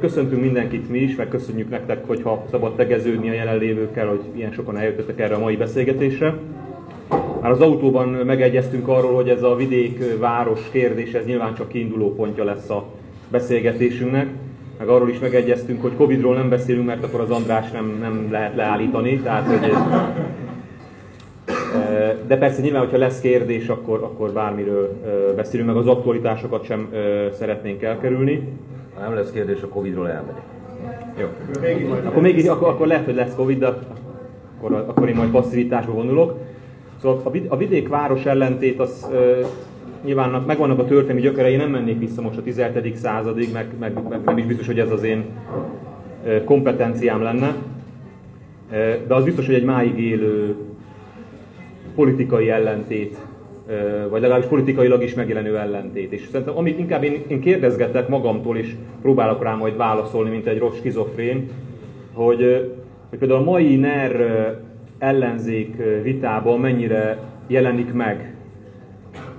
Köszöntünk mindenkit mi is, meg köszönjük nektek, hogyha szabad tegeződni a jelenlévőkkel, hogy ilyen sokan eljöttetek erre a mai beszélgetésre. Már az autóban megegyeztünk arról, hogy ez a vidék-város kérdés, ez nyilván csak kiinduló pontja lesz a beszélgetésünknek. Meg arról is megegyeztünk, hogy Covid-ról nem beszélünk, mert akkor az András nem, nem lehet leállítani. Tehát, hogy de persze nyilván, hogyha lesz kérdés, akkor, akkor bármiről beszélünk, meg az aktualitásokat sem szeretnénk elkerülni. Ha nem lesz kérdés, a Covid-ról elmegyek. Jó. Akkor, még, akkor, akkor lehet, hogy lesz Covid, de akkor, akkor én majd passzivitásba vonulok. Szóval a vidék-város ellentét az uh, nyilván megvannak a történelmi gyökerei, nem mennék vissza most a 17. századig, meg, meg, meg nem is biztos, hogy ez az én uh, kompetenciám lenne. De az biztos, hogy egy máig élő politikai ellentét, vagy legalábbis politikailag is megjelenő ellentét. És szerintem amit inkább én, én kérdezgetek magamtól, és próbálok rá majd válaszolni, mint egy rossz skizofrén, hogy, hogy például a mai NER ellenzék vitában mennyire jelenik meg,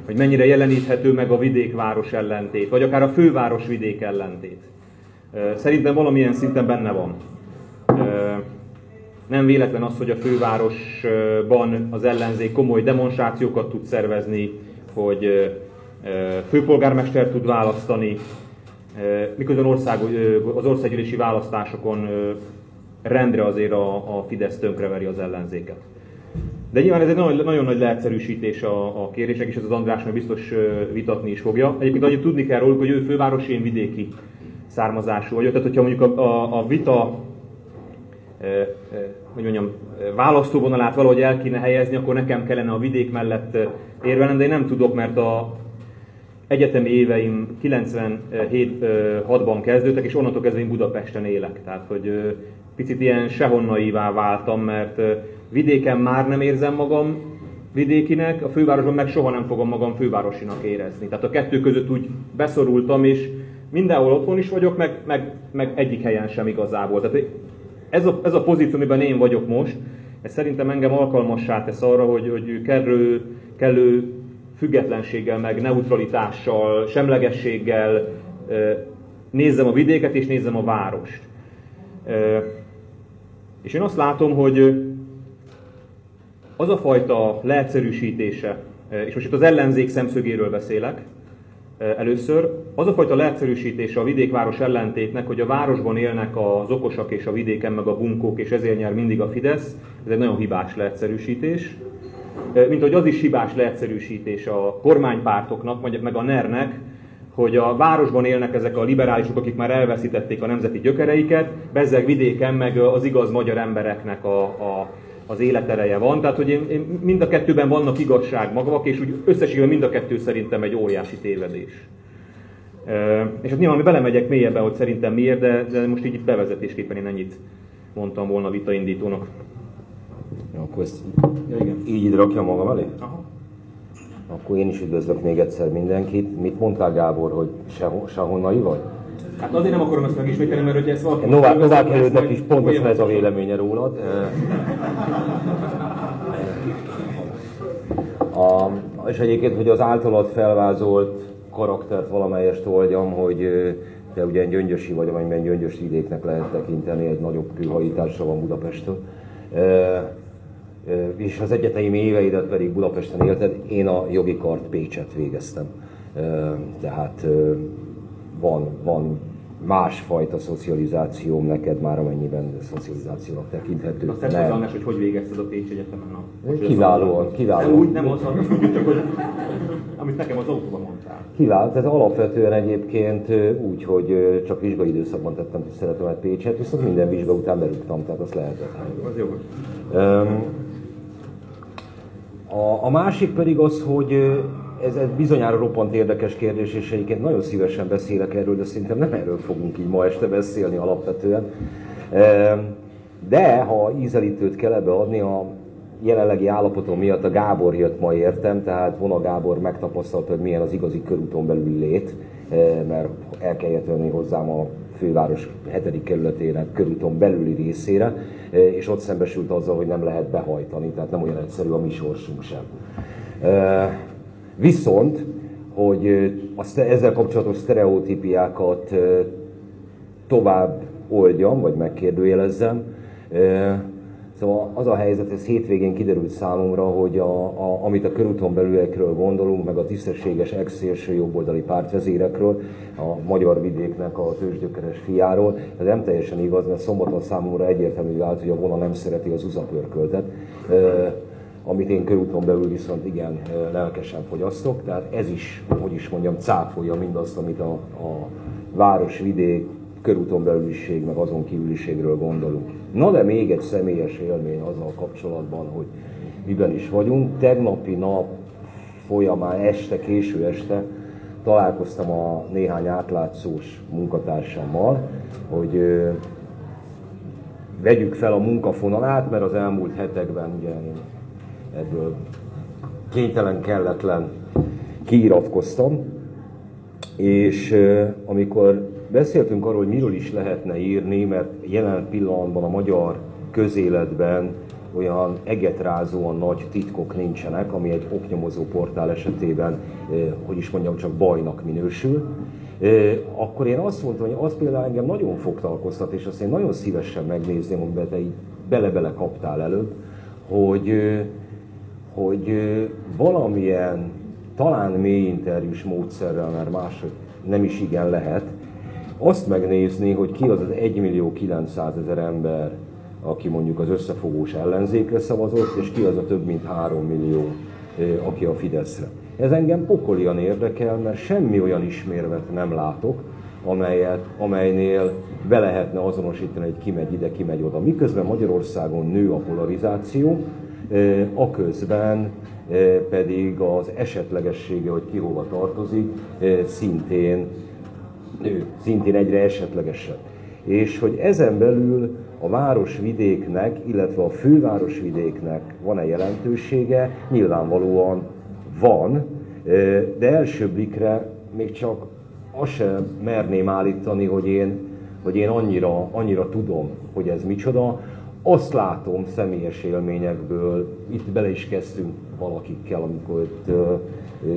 vagy mennyire jeleníthető meg a vidékváros ellentét, vagy akár a főváros-vidék ellentét. Szerintem valamilyen szinten benne van. Nem véletlen az, hogy a fővárosban az ellenzék komoly demonstrációkat tud szervezni, hogy főpolgármester tud választani, miközben ország, az országgyűlési választásokon rendre azért a, a Fidesz tönkreveri az ellenzéket. De nyilván ez egy nagyon, nagyon nagy leegyszerűsítés a, a kérések, és ez az András meg biztos vitatni is fogja. Egyébként annyit tudni kell róluk, hogy ő fővárosi, én vidéki származású vagyok. Tehát, hogyha mondjuk a, a, a vita hogy mondjam, választóvonalát valahogy el kéne helyezni, akkor nekem kellene a vidék mellett érvelnem, de én nem tudok, mert a egyetemi éveim 97-6-ban kezdődtek, és onnantól kezdve én Budapesten élek. Tehát, hogy picit ilyen sehonnaivá váltam, mert vidéken már nem érzem magam vidékinek, a fővárosban meg soha nem fogom magam fővárosinak érezni. Tehát a kettő között úgy beszorultam, és mindenhol otthon is vagyok, meg, meg, meg egyik helyen sem igazából. Tehát ez a, ez a pozíció, amiben én vagyok most, ez szerintem engem alkalmassá tesz arra, hogy, hogy kellő, kellő függetlenséggel, meg neutralitással, semlegességgel nézzem a vidéket és nézzem a várost. És én azt látom, hogy az a fajta leegyszerűsítése, és most itt az ellenzék szemszögéről beszélek, először. Az a fajta leegyszerűsítése a vidékváros ellentétnek, hogy a városban élnek az okosak és a vidéken meg a bunkók, és ezért nyer mindig a Fidesz, ez egy nagyon hibás leegyszerűsítés. Mint hogy az is hibás leegyszerűsítés a kormánypártoknak, meg a NER-nek, hogy a városban élnek ezek a liberálisok, akik már elveszítették a nemzeti gyökereiket, bezzeg vidéken meg az igaz magyar embereknek a, a az életereje van. Tehát, hogy én, én mind a kettőben vannak igazság magvak, és úgy összességében mind a kettő szerintem egy óriási tévedés. És hát nyilván belemegyek mélyebben, hogy szerintem miért, de, de most így bevezetésképpen én ennyit mondtam volna vitaindítónak. Ja, akkor ezt ja, igen. így ide rakja magam elé? Aha. Akkor én is üdvözlök még egyszer mindenkit. Mit mondtál Gábor, hogy sehonnai vagy? Hát azért nem akarom ezt megismételni, mert hogy ez valaki... Novák, Novák előttnek is pontosan ez a véleménye rólad. A, és egyébként, hogy az általad felvázolt karaktert valamelyest oldjam, hogy te ugye gyöngyösi vagy, amennyiben gyöngyös vidéknek lehet tekinteni, egy nagyobb kőhajításra van Budapestől. És az egyetemi éveidet pedig Budapesten élted, én a jogi kart Pécset végeztem. Tehát van, van másfajta szocializációm neked már amennyiben szocializációnak tekinthető. Azt tett hozzá, hogy hogy végezted a Pécs Egyetemen a... Kiválóan, kiválóan. úgy nem az, hogy csak hogy, amit nekem az autóban mondtál. Kiváló, tehát alapvetően egyébként úgy, hogy csak vizsgai időszakban tettem szeretemet Pécset, viszont minden vizsga után berúgtam, tehát azt lehetett. Az jó. A, a másik pedig az, hogy ez egy bizonyára roppant érdekes kérdés, és egyébként nagyon szívesen beszélek erről, de szerintem nem erről fogunk így ma este beszélni alapvetően. De ha ízelítőt kell ebbe adni, a jelenlegi állapotom miatt a Gábor jött ma értem, tehát Vona Gábor megtapasztalta, hogy milyen az igazi körúton belüli lét, mert el kell jönni hozzám a főváros 7. kerületének körúton belüli részére, és ott szembesült azzal, hogy nem lehet behajtani, tehát nem olyan egyszerű a mi sorsunk sem. Viszont, hogy a, ezzel kapcsolatos sztereotípiákat tovább oldjam, vagy megkérdőjelezzem. Szóval az a helyzet, ez hétvégén kiderült számomra, hogy a, a, amit a körúton belüliekről gondolunk, meg a tisztességes ex-szélső jobboldali pártvezérekről, a magyar vidéknek a tőzsgyökeres fiáról, ez nem teljesen igaz, mert szombaton számomra egyértelmű vált, hogy a vona nem szereti az uzapörköltet, amit én körúton belül viszont igen lelkesen fogyasztok, tehát ez is, hogy is mondjam, cáfolja mindazt, amit a, a város-vidék körúton belüliség, meg azon kívüliségről gondolunk. Na de még egy személyes élmény azzal kapcsolatban, hogy miben is vagyunk. Tegnapi nap folyamán este, késő este találkoztam a néhány átlátszós munkatársammal, hogy ö, vegyük fel a munkafonalát, mert az elmúlt hetekben ugye én ebből kénytelen, kelletlen kiiratkoztam, és amikor Beszéltünk arról, hogy miről is lehetne írni, mert jelen pillanatban a magyar közéletben olyan egetrázóan nagy titkok nincsenek, ami egy oknyomozó portál esetében, hogy is mondjam, csak bajnak minősül. Akkor én azt mondtam, hogy az például engem nagyon foglalkoztat, és azt én nagyon szívesen megnézném, amiben te így bele-bele kaptál előbb, hogy, hogy valamilyen, talán mély interjús módszerrel, mert máshogy nem is igen lehet, azt megnézni, hogy ki az az 1 millió 900 ezer ember, aki mondjuk az összefogós ellenzékre szavazott, és ki az a több mint 3 millió, aki a Fideszre. Ez engem pokolian érdekel, mert semmi olyan ismérvet nem látok, amelyet, amelynél be lehetne azonosítani, hogy ki megy ide, ki megy oda. Miközben Magyarországon nő a polarizáció, aközben pedig az esetlegessége, hogy ki hova tartozik, szintén nő, szintén egyre esetlegesebb. És hogy ezen belül a városvidéknek, illetve a fővárosvidéknek van-e jelentősége, nyilvánvalóan van, de első még csak azt sem merném állítani, hogy én, hogy én annyira, annyira tudom, hogy ez micsoda. Azt látom személyes élményekből, itt bele is kezdtünk valakikkel, amikor itt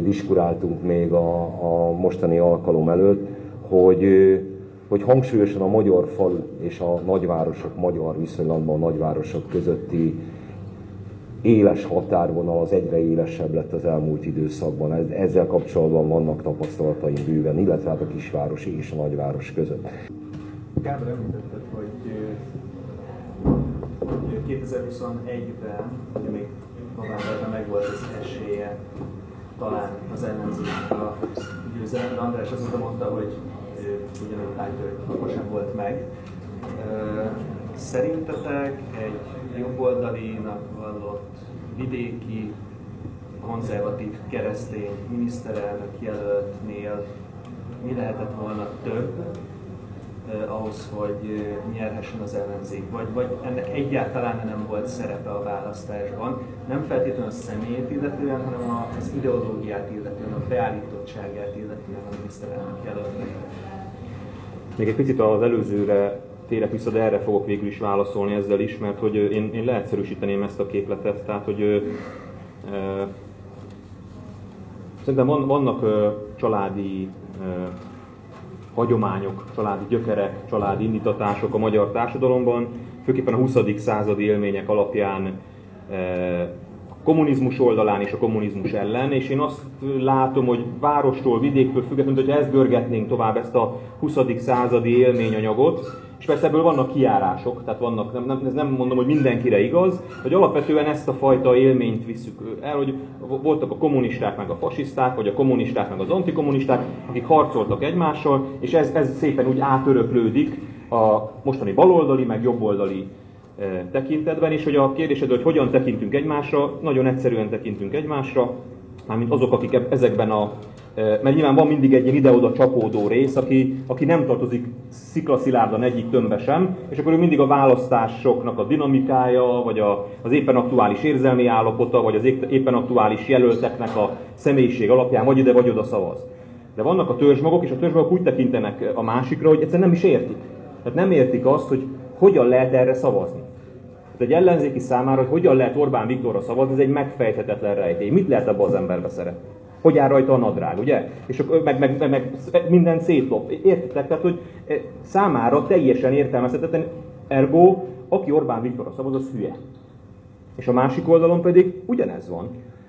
diskuráltunk még a, a mostani alkalom előtt, hogy, hogy hangsúlyosan a magyar falu és a nagyvárosok, magyar viszonylatban a nagyvárosok közötti éles határvonal az egyre élesebb lett az elmúlt időszakban. Ezzel kapcsolatban vannak tapasztalataim bőven, illetve hát a kisváros és a nagyváros között. Gábor említetted, hogy 2021-ben, hogy még novemberben meg volt az esélye talán az ellenzéknek a győzelemre. András azóta mondta, hogy ugyanúgy látja, hogy akkor sem volt meg. Szerintetek egy jobboldalinak vallott vidéki, konzervatív keresztény miniszterelnök jelöltnél mi lehetett volna több ahhoz, hogy eh, nyerhessen az ellenzék, vagy, vagy ennek egyáltalán nem volt szerepe a választásban, nem feltétlenül a személyét illetően, hanem az ideológiát illetően, a beállítottságát illetően a miniszterelnök jelöltnek. Még egy picit az előzőre térek vissza, de erre fogok végül is válaszolni ezzel is, mert hogy én, én leegyszerűsíteném ezt a képletet, tehát hogy e, szerintem van, vannak e, családi e, hagyományok, családi gyökerek, családi indítatások a magyar társadalomban, főképpen a 20. századi élmények alapján e, kommunizmus oldalán és a kommunizmus ellen, és én azt látom, hogy várostól, vidéktől függetlenül, hogyha ezt görgetnénk tovább, ezt a 20. századi élményanyagot, és persze ebből vannak kiárások, tehát vannak, nem, nem, ez nem mondom, hogy mindenkire igaz, hogy alapvetően ezt a fajta élményt visszük el, hogy voltak a kommunisták meg a fasiszták, vagy a kommunisták meg az antikommunisták, akik harcoltak egymással, és ez, ez szépen úgy átöröklődik a mostani baloldali, meg jobboldali tekintetben, és hogy a kérdésed, hogy hogyan tekintünk egymásra, nagyon egyszerűen tekintünk egymásra, mármint azok, akik ezekben a mert nyilván van mindig egy ilyen ide-oda csapódó rész, aki, aki nem tartozik sziklaszilárdan egyik tömbbe sem, és akkor ő mindig a választásoknak a dinamikája, vagy a, az éppen aktuális érzelmi állapota, vagy az éppen aktuális jelölteknek a személyiség alapján vagy ide, vagy oda szavaz. De vannak a törzsmagok, és a törzsmagok úgy tekintenek a másikra, hogy egyszerűen nem is értik. Tehát nem értik azt, hogy hogyan lehet erre szavazni. Tehát egy ellenzéki számára, hogy hogyan lehet Orbán Viktorra szavazni, ez egy megfejthetetlen rejtély. Mit lehet abba az emberbe szeretni? Hogy áll rajta a nadrág, ugye? És akkor meg, meg, meg, meg minden szétlop. Értitek? Tehát, hogy számára teljesen értelmezhetetlen, ergo, aki Orbán Viktorra szavaz, az hülye. És a másik oldalon pedig ugyanez van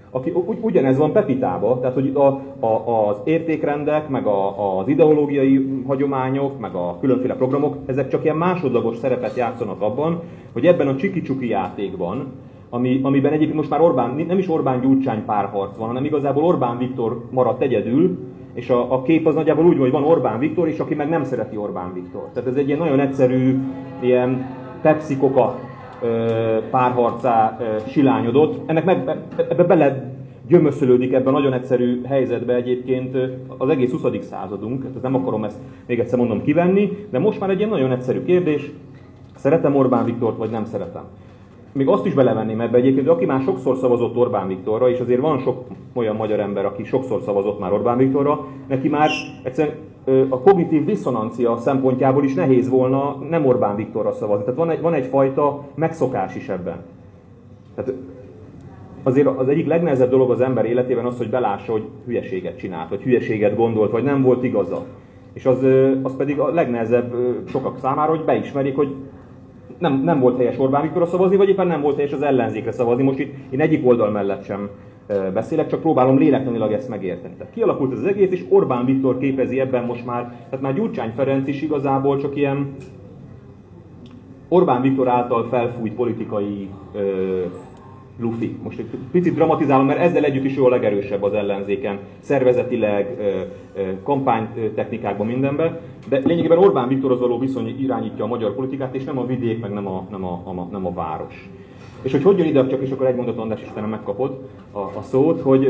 aki, ugy, ugyanez van Pepitába, tehát hogy a, a, az értékrendek, meg a, az ideológiai hagyományok, meg a különféle programok, ezek csak ilyen másodlagos szerepet játszanak abban, hogy ebben a csiki-csuki játékban, ami, amiben egyébként most már Orbán, nem is Orbán Gyurcsány párharc van, hanem igazából Orbán Viktor maradt egyedül, és a, a kép az nagyjából úgy van, hogy van Orbán Viktor, és aki meg nem szereti Orbán Viktor. Tehát ez egy ilyen nagyon egyszerű, ilyen Pepsi-Coca párharcá silányodott. Ennek meg, ebbe bele gyömöszölődik ebben a nagyon egyszerű helyzetbe egyébként az egész 20. századunk, tehát nem akarom ezt még egyszer mondom kivenni, de most már egy ilyen nagyon egyszerű kérdés, szeretem Orbán Viktort, vagy nem szeretem. Még azt is belevenném ebbe egyébként, hogy aki már sokszor szavazott Orbán Viktorra, és azért van sok olyan magyar ember, aki sokszor szavazott már Orbán Viktorra, neki már egyszerűen a kognitív diszonancia szempontjából is nehéz volna nem Orbán Viktorra szavazni. Tehát van, egy, van egyfajta megszokás is ebben. Tehát azért az egyik legnehezebb dolog az ember életében az, hogy belássa, hogy hülyeséget csinált, vagy hülyeséget gondolt, vagy nem volt igaza. És az, az pedig a legnehezebb sokak számára, hogy beismerik, hogy nem, nem volt helyes Orbán Viktorra szavazni, vagy éppen nem volt helyes az ellenzékre szavazni. Most itt én egyik oldal mellett sem beszélek, csak próbálom lélektanilag ezt megérteni. Tehát kialakult ez az egész, és Orbán Viktor képezi ebben most már, tehát már Gyurcsány Ferenc is igazából csak ilyen Orbán Viktor által felfújt politikai ö, lufi. Most egy picit dramatizálom, mert ezzel együtt is jó a legerősebb az ellenzéken, szervezetileg, kampánytechnikákban, mindenben. De lényegében Orbán Viktorhoz való viszony irányítja a magyar politikát, és nem a vidék, meg nem a, nem a, a, nem a város. És hogy hogy jön ide, csak és akkor egy mondat András Istenem megkapod a, a szót, hogy,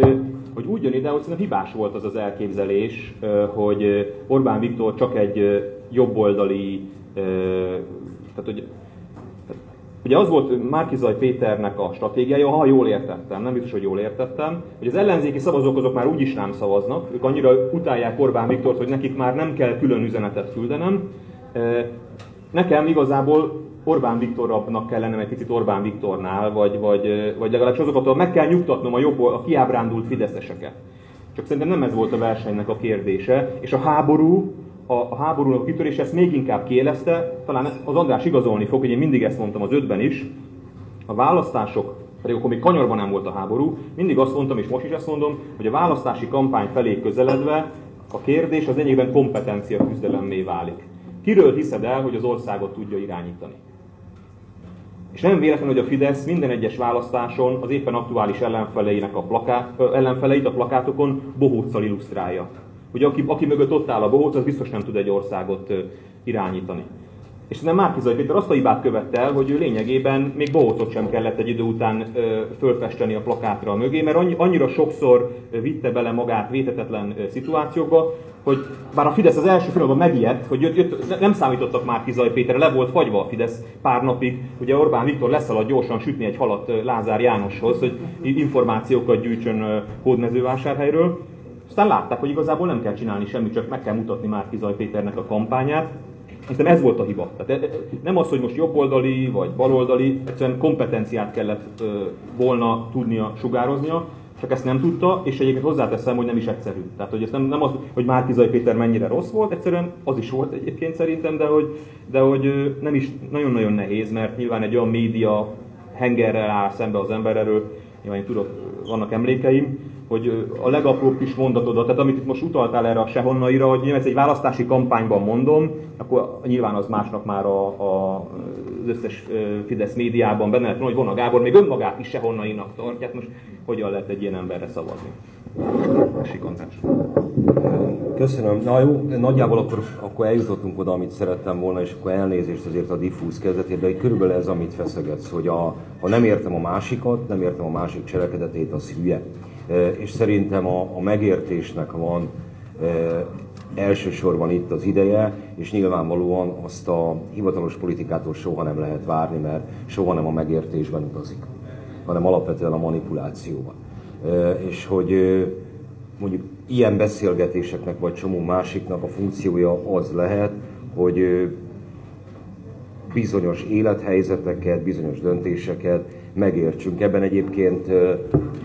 hogy úgy jön ide, hogy szerintem hibás volt az az elképzelés, hogy Orbán Viktor csak egy jobboldali, tehát hogy Ugye az volt Márkizaj Péternek a stratégiája, ha jól értettem, nem biztos, hogy jól értettem, hogy az ellenzéki szavazók azok már úgyis nem szavaznak, ők annyira utálják Orbán Viktort, hogy nekik már nem kell külön üzenetet küldenem. Nekem igazából Orbán Viktorabbnak kell lennem egy picit Orbán Viktornál, vagy, vagy, vagy legalábbis azokat, meg kell nyugtatnom a, jobb, a kiábrándult fideszeseket. Csak szerintem nem ez volt a versenynek a kérdése, és a háború a, a háborúnak kitörés ezt még inkább kielezte, talán az András igazolni fog, hogy én mindig ezt mondtam az ötben is, a választások, pedig akkor még kanyarban nem volt a háború, mindig azt mondtam, és most is ezt mondom, hogy a választási kampány felé közeledve a kérdés az enyében kompetencia küzdelemmé válik. Kiről hiszed el, hogy az országot tudja irányítani? És nem véletlen, hogy a Fidesz minden egyes választáson az éppen aktuális ellenfeleinek a plakát, ellenfeleit a plakátokon bohóccal illusztrálja hogy aki, aki mögött ott áll a bohóc, az biztos nem tud egy országot irányítani. És nem Márkizai Péter azt a hibát követte el, hogy ő lényegében még bohócot sem kellett egy idő után ö, fölfesteni a plakátra a mögé, mert annyi, annyira sokszor vitte bele magát vétetetlen szituációkba, hogy bár a Fidesz az első pillanatban megijedt, hogy jött, jött, nem számítottak már Kizaj Péterre, le volt fagyva a Fidesz pár napig. Ugye Orbán Viktor leszalad gyorsan sütni egy halat Lázár Jánoshoz, hogy információkat gyűjtsön Hódmezővásárhelyről. Aztán látták, hogy igazából nem kell csinálni semmit, csak meg kell mutatni már Zaj Péternek a kampányát. Aztán ez volt a hiba. Tehát e, e, nem az, hogy most jobboldali vagy baloldali, egyszerűen kompetenciát kellett volna tudnia sugároznia, csak ezt nem tudta, és egyébként hozzáteszem, hogy nem is egyszerű. Tehát, hogy ez nem, nem az, hogy Márkizai Péter mennyire rossz volt, egyszerűen az is volt egyébként szerintem, de hogy, de hogy nem is nagyon-nagyon nehéz, mert nyilván egy olyan média hengerrel áll szembe az ember erről, nyilván én tudok, vannak emlékeim, hogy a legapróbb kis mondatodat, tehát amit itt most utaltál erre a sehonnaira, hogy nyilván ezt egy választási kampányban mondom, akkor nyilván az másnak már a, a, az összes Fidesz médiában benne lehet, hogy Vona Gábor még önmagát is sehonnainak tartja, most hogyan lehet egy ilyen emberre szavazni? Köszönöm. Na jó, nagyjából akkor, akkor eljutottunk oda, amit szerettem volna, és akkor elnézést azért a diffúz kezdetét, de körülbelül ez, amit feszegetsz, hogy a, ha nem értem a másikat, nem értem a másik cselekedetét, az hülye. E, és szerintem a, a megértésnek van e, elsősorban itt az ideje, és nyilvánvalóan azt a hivatalos politikától soha nem lehet várni, mert soha nem a megértésben utazik, hanem alapvetően a manipulációban. E, és hogy mondjuk ilyen beszélgetéseknek vagy csomó másiknak a funkciója az lehet, hogy bizonyos élethelyzeteket, bizonyos döntéseket megértsünk. Ebben egyébként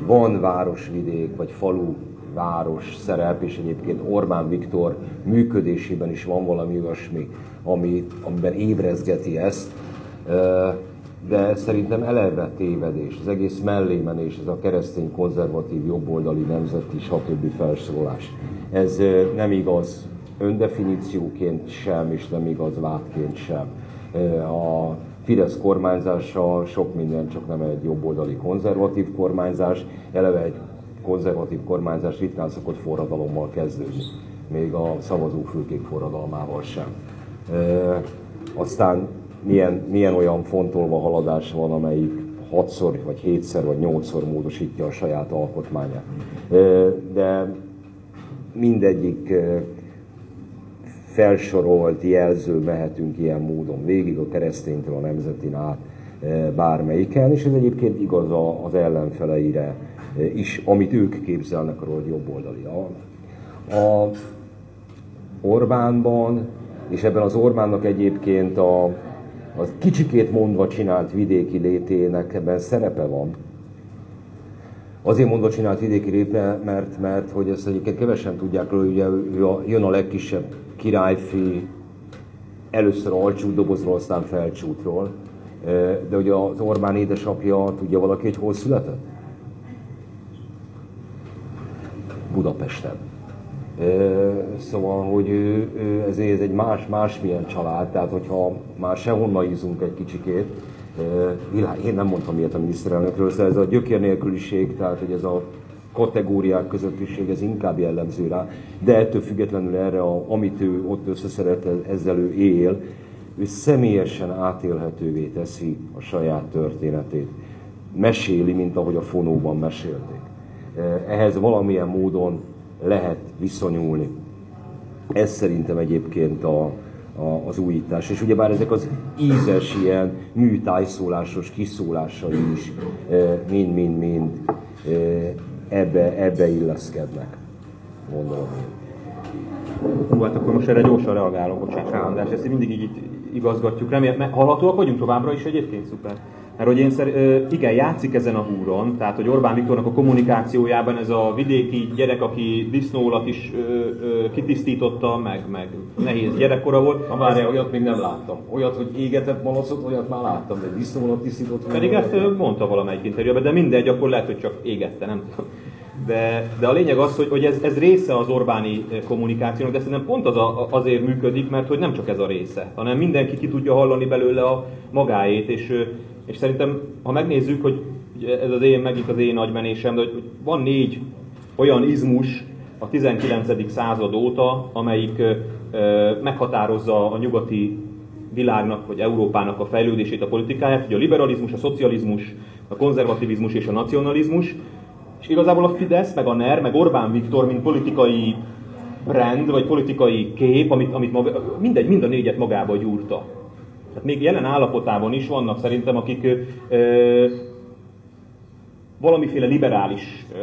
van városvidék vagy falu város szerep, és egyébként Orbán Viktor működésében is van valami olyasmi, ami, amiben ébrezgeti ezt, de szerintem eleve tévedés, az egész mellémenés, ez a keresztény, konzervatív, jobboldali, nemzeti, stb. felszólás. Ez nem igaz öndefinícióként sem, és nem igaz vádként sem. A Fidesz kormányzása sok minden, csak nem egy jobboldali konzervatív kormányzás, eleve egy konzervatív kormányzás ritkán szokott forradalommal kezdődni, még a szavazófülkék forradalmával sem. E, aztán milyen, milyen olyan fontolva haladás van, amelyik hatszor, vagy hétszer, vagy nyolcszor módosítja a saját alkotmányát. E, de mindegyik felsorolt jelző mehetünk ilyen módon végig a kereszténytől a nemzetin át bármelyiken, és ez egyébként igaz az ellenfeleire is, amit ők képzelnek arról, hogy jobboldali. A, a Orbánban, és ebben az Orbánnak egyébként a, a kicsikét mondva csinált vidéki létének ebben szerepe van. Azért mondva csinált vidéki léte, mert, mert hogy ezt egyébként kevesen tudják, hogy ugye jön a legkisebb királyfi, először alcsút dobozról, aztán felcsútról. De ugye az Orbán édesapja, tudja valaki, hogy hol született? Budapesten. Szóval, hogy ez, ez egy más, másmilyen család, tehát hogyha már sehonnan ízunk egy kicsikét, én nem mondtam ilyet a miniszterelnökről, szóval ez a gyökér nélküliség, tehát hogy ez a kategóriák közöttiség, ez inkább jellemző rá, de ettől függetlenül erre, a, amit ő ott összeszeret, ezzel ő él, ő személyesen átélhetővé teszi a saját történetét. Meséli, mint ahogy a fonóban mesélték. Ehhez valamilyen módon lehet viszonyulni. Ez szerintem egyébként a, a, az újítás. És ugyebár ezek az ízes, ilyen műtájszólásos kiszólásai is mind-mind-mind ebbe, ebbe illeszkednek, gondolom én. Hú, hát akkor most erre gyorsan reagálok, bocsánat, András, ezt mindig így igazgatjuk. Remélem, hallhatóak vagyunk továbbra is egyébként, szuper. Mert hogy én szer, igen, játszik ezen a húron, tehát hogy Orbán Viktornak a kommunikációjában ez a vidéki gyerek, aki disznólat is ö, ö, kitisztította, meg, meg nehéz gyerekkora volt. Na várjál, olyat még nem láttam. Olyat, hogy égetett malacot, olyat már láttam, de disznólat tisztított. Pedig ezt mondta valamelyik interjúban, de mindegy, akkor lehet, hogy csak égette, nem tudom. De, de a lényeg az, hogy, hogy ez, ez része az Orbáni kommunikációnak, de szerintem pont az a, azért működik, mert hogy nem csak ez a része, hanem mindenki ki tudja hallani belőle a magáét, és és szerintem, ha megnézzük, hogy ez az én, megint az én agymenésem, de hogy van négy olyan izmus a 19. század óta, amelyik meghatározza a nyugati világnak, vagy Európának a fejlődését, a politikáját, hogy a liberalizmus, a szocializmus, a konzervativizmus és a nacionalizmus, és igazából a Fidesz, meg a NER, meg Orbán Viktor, mint politikai brand, vagy politikai kép, amit, amit maga, mindegy, mind a négyet magába gyúrta. Tehát még jelen állapotában is vannak szerintem, akik ö, valamiféle liberális, ö,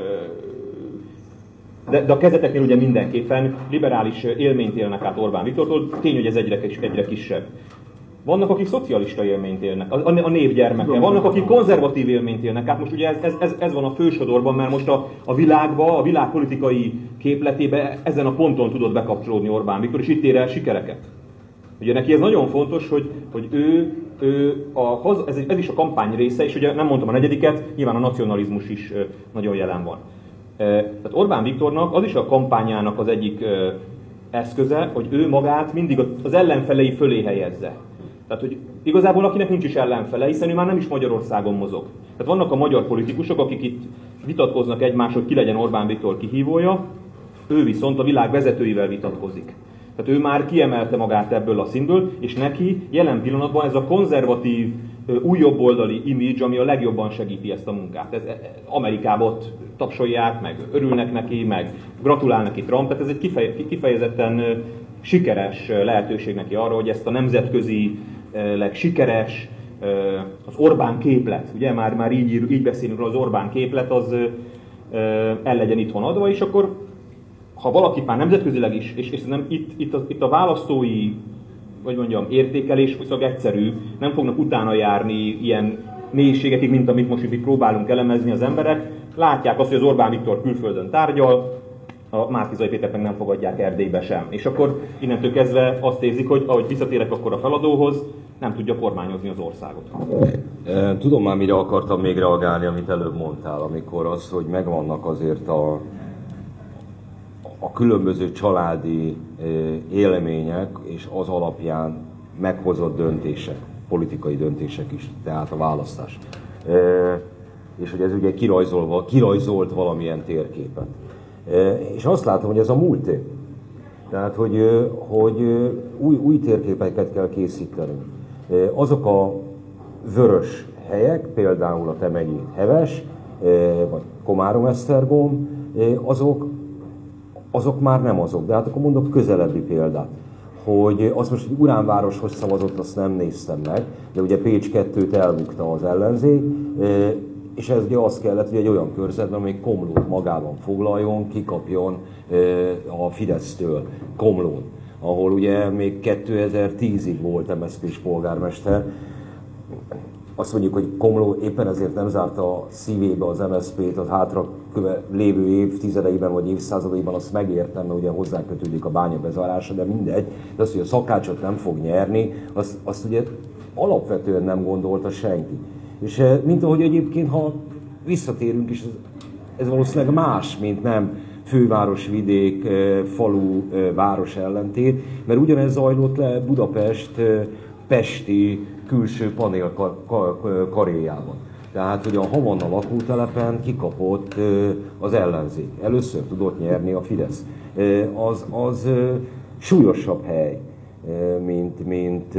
de, de a kezeteknél ugye mindenképpen liberális élményt élnek át Orbán Viktortól, tény, hogy ez egyre, egyre kisebb. Vannak, akik szocialista élményt élnek, a, a név. Vannak, akik konzervatív élményt élnek. Hát most ugye ez, ez, ez van a fősodorban, mert most a, a világba, a világpolitikai képletébe ezen a ponton tudott bekapcsolódni Orbán Viktor, és itt ér el sikereket. Ugye neki ez nagyon fontos, hogy, hogy ő, ő a, ez, ez is a kampány része, és ugye nem mondtam a negyediket, nyilván a nacionalizmus is nagyon jelen van. Tehát Orbán Viktornak az is a kampányának az egyik eszköze, hogy ő magát mindig az ellenfelei fölé helyezze. Tehát, hogy igazából akinek nincs is ellenfele, hiszen ő már nem is Magyarországon mozog. Tehát vannak a magyar politikusok, akik itt vitatkoznak egymásról, ki legyen Orbán Viktor kihívója, ő viszont a világ vezetőivel vitatkozik. Tehát ő már kiemelte magát ebből a színből, és neki jelen pillanatban ez a konzervatív, új jobboldali image, ami a legjobban segíti ezt a munkát. Ez, e, Amerikában ott tapsolják, meg örülnek neki, meg gratulál neki Trump, tehát ez egy kifeje, kifejezetten sikeres lehetőség neki arra, hogy ezt a nemzetközi sikeres, az Orbán képlet, ugye már, már így, így beszélünk az Orbán képlet, az el legyen itthon adva, és akkor ha valaki már nemzetközileg is, és, és nem itt, itt, a, itt a választói, vagy mondjam, értékelés viszont egyszerű, nem fognak utána járni ilyen mélységekig, mint amit most itt próbálunk elemezni az emberek. Látják azt, hogy az Orbán Viktor külföldön tárgyal, a Márkizai Pétert meg nem fogadják Erdélybe sem. És akkor innentől kezdve azt érzik, hogy ahogy visszatérek akkor a feladóhoz, nem tudja kormányozni az országot. Tudom már, mire akartam még reagálni, amit előbb mondtál, amikor az, hogy megvannak azért a, a különböző családi élmények, és az alapján meghozott döntések, politikai döntések is, tehát a választás. És hogy ez ugye kirajzolva, kirajzolt valamilyen térképet. És azt látom, hogy ez a múlté. Tehát, hogy, hogy új, új térképeket kell készíteni. Azok a vörös helyek, például a Temegyi Heves, vagy Komárom-Esztergom, azok, azok már nem azok. De hát akkor mondok közelebbi példát hogy azt most, hogy Uránvároshoz szavazott, azt nem néztem meg, de ugye Pécs 2-t elbukta az ellenzék, és ez ugye az kellett, hogy egy olyan körzetben, amely Komlót magában foglaljon, kikapjon a Fidesztől Komlón, ahol ugye még 2010-ig volt MSZP-s polgármester. Azt mondjuk, hogy Komló éppen ezért nem zárta a szívébe az MSZP-t, a hátra köve, lévő évtizedeiben vagy évszázadaiban, azt megértem, mert ugye hozzá kötődik a bánya bezárása, de mindegy. De az, hogy a szakácsot nem fog nyerni, azt, azt ugye alapvetően nem gondolta senki. És eh, mint ahogy egyébként, ha visszatérünk is, ez valószínűleg más, mint nem főváros, vidék, eh, falu, eh, város ellentét, mert ugyanez zajlott le Budapest pesti külső panél karéjában. Tehát, hogy a Havanna lakótelepen kikapott az ellenzék. Először tudott nyerni a Fidesz. Az, az súlyosabb hely, mint, mint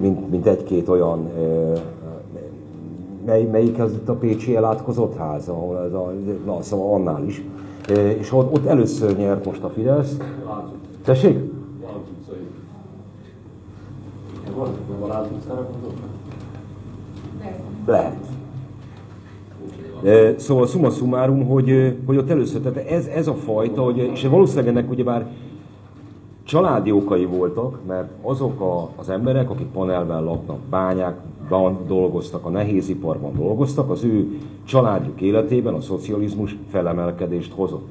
mint, mint egy-két olyan, mely, melyik az itt a Pécsi elátkozott ház, ahol ez a, na, szóval annál is. És ott, ott először nyert most a Fidesz. Tessék? Lehet. Szóval summa summarum, hogy, hogy ott először, tehát ez, ez a fajta, hogy, és valószínűleg ennek ugyebár Családi okai voltak, mert azok a, az emberek, akik panelben laknak, bányákban dolgoztak, a nehéziparban dolgoztak, az ő családjuk életében a szocializmus felemelkedést hozott.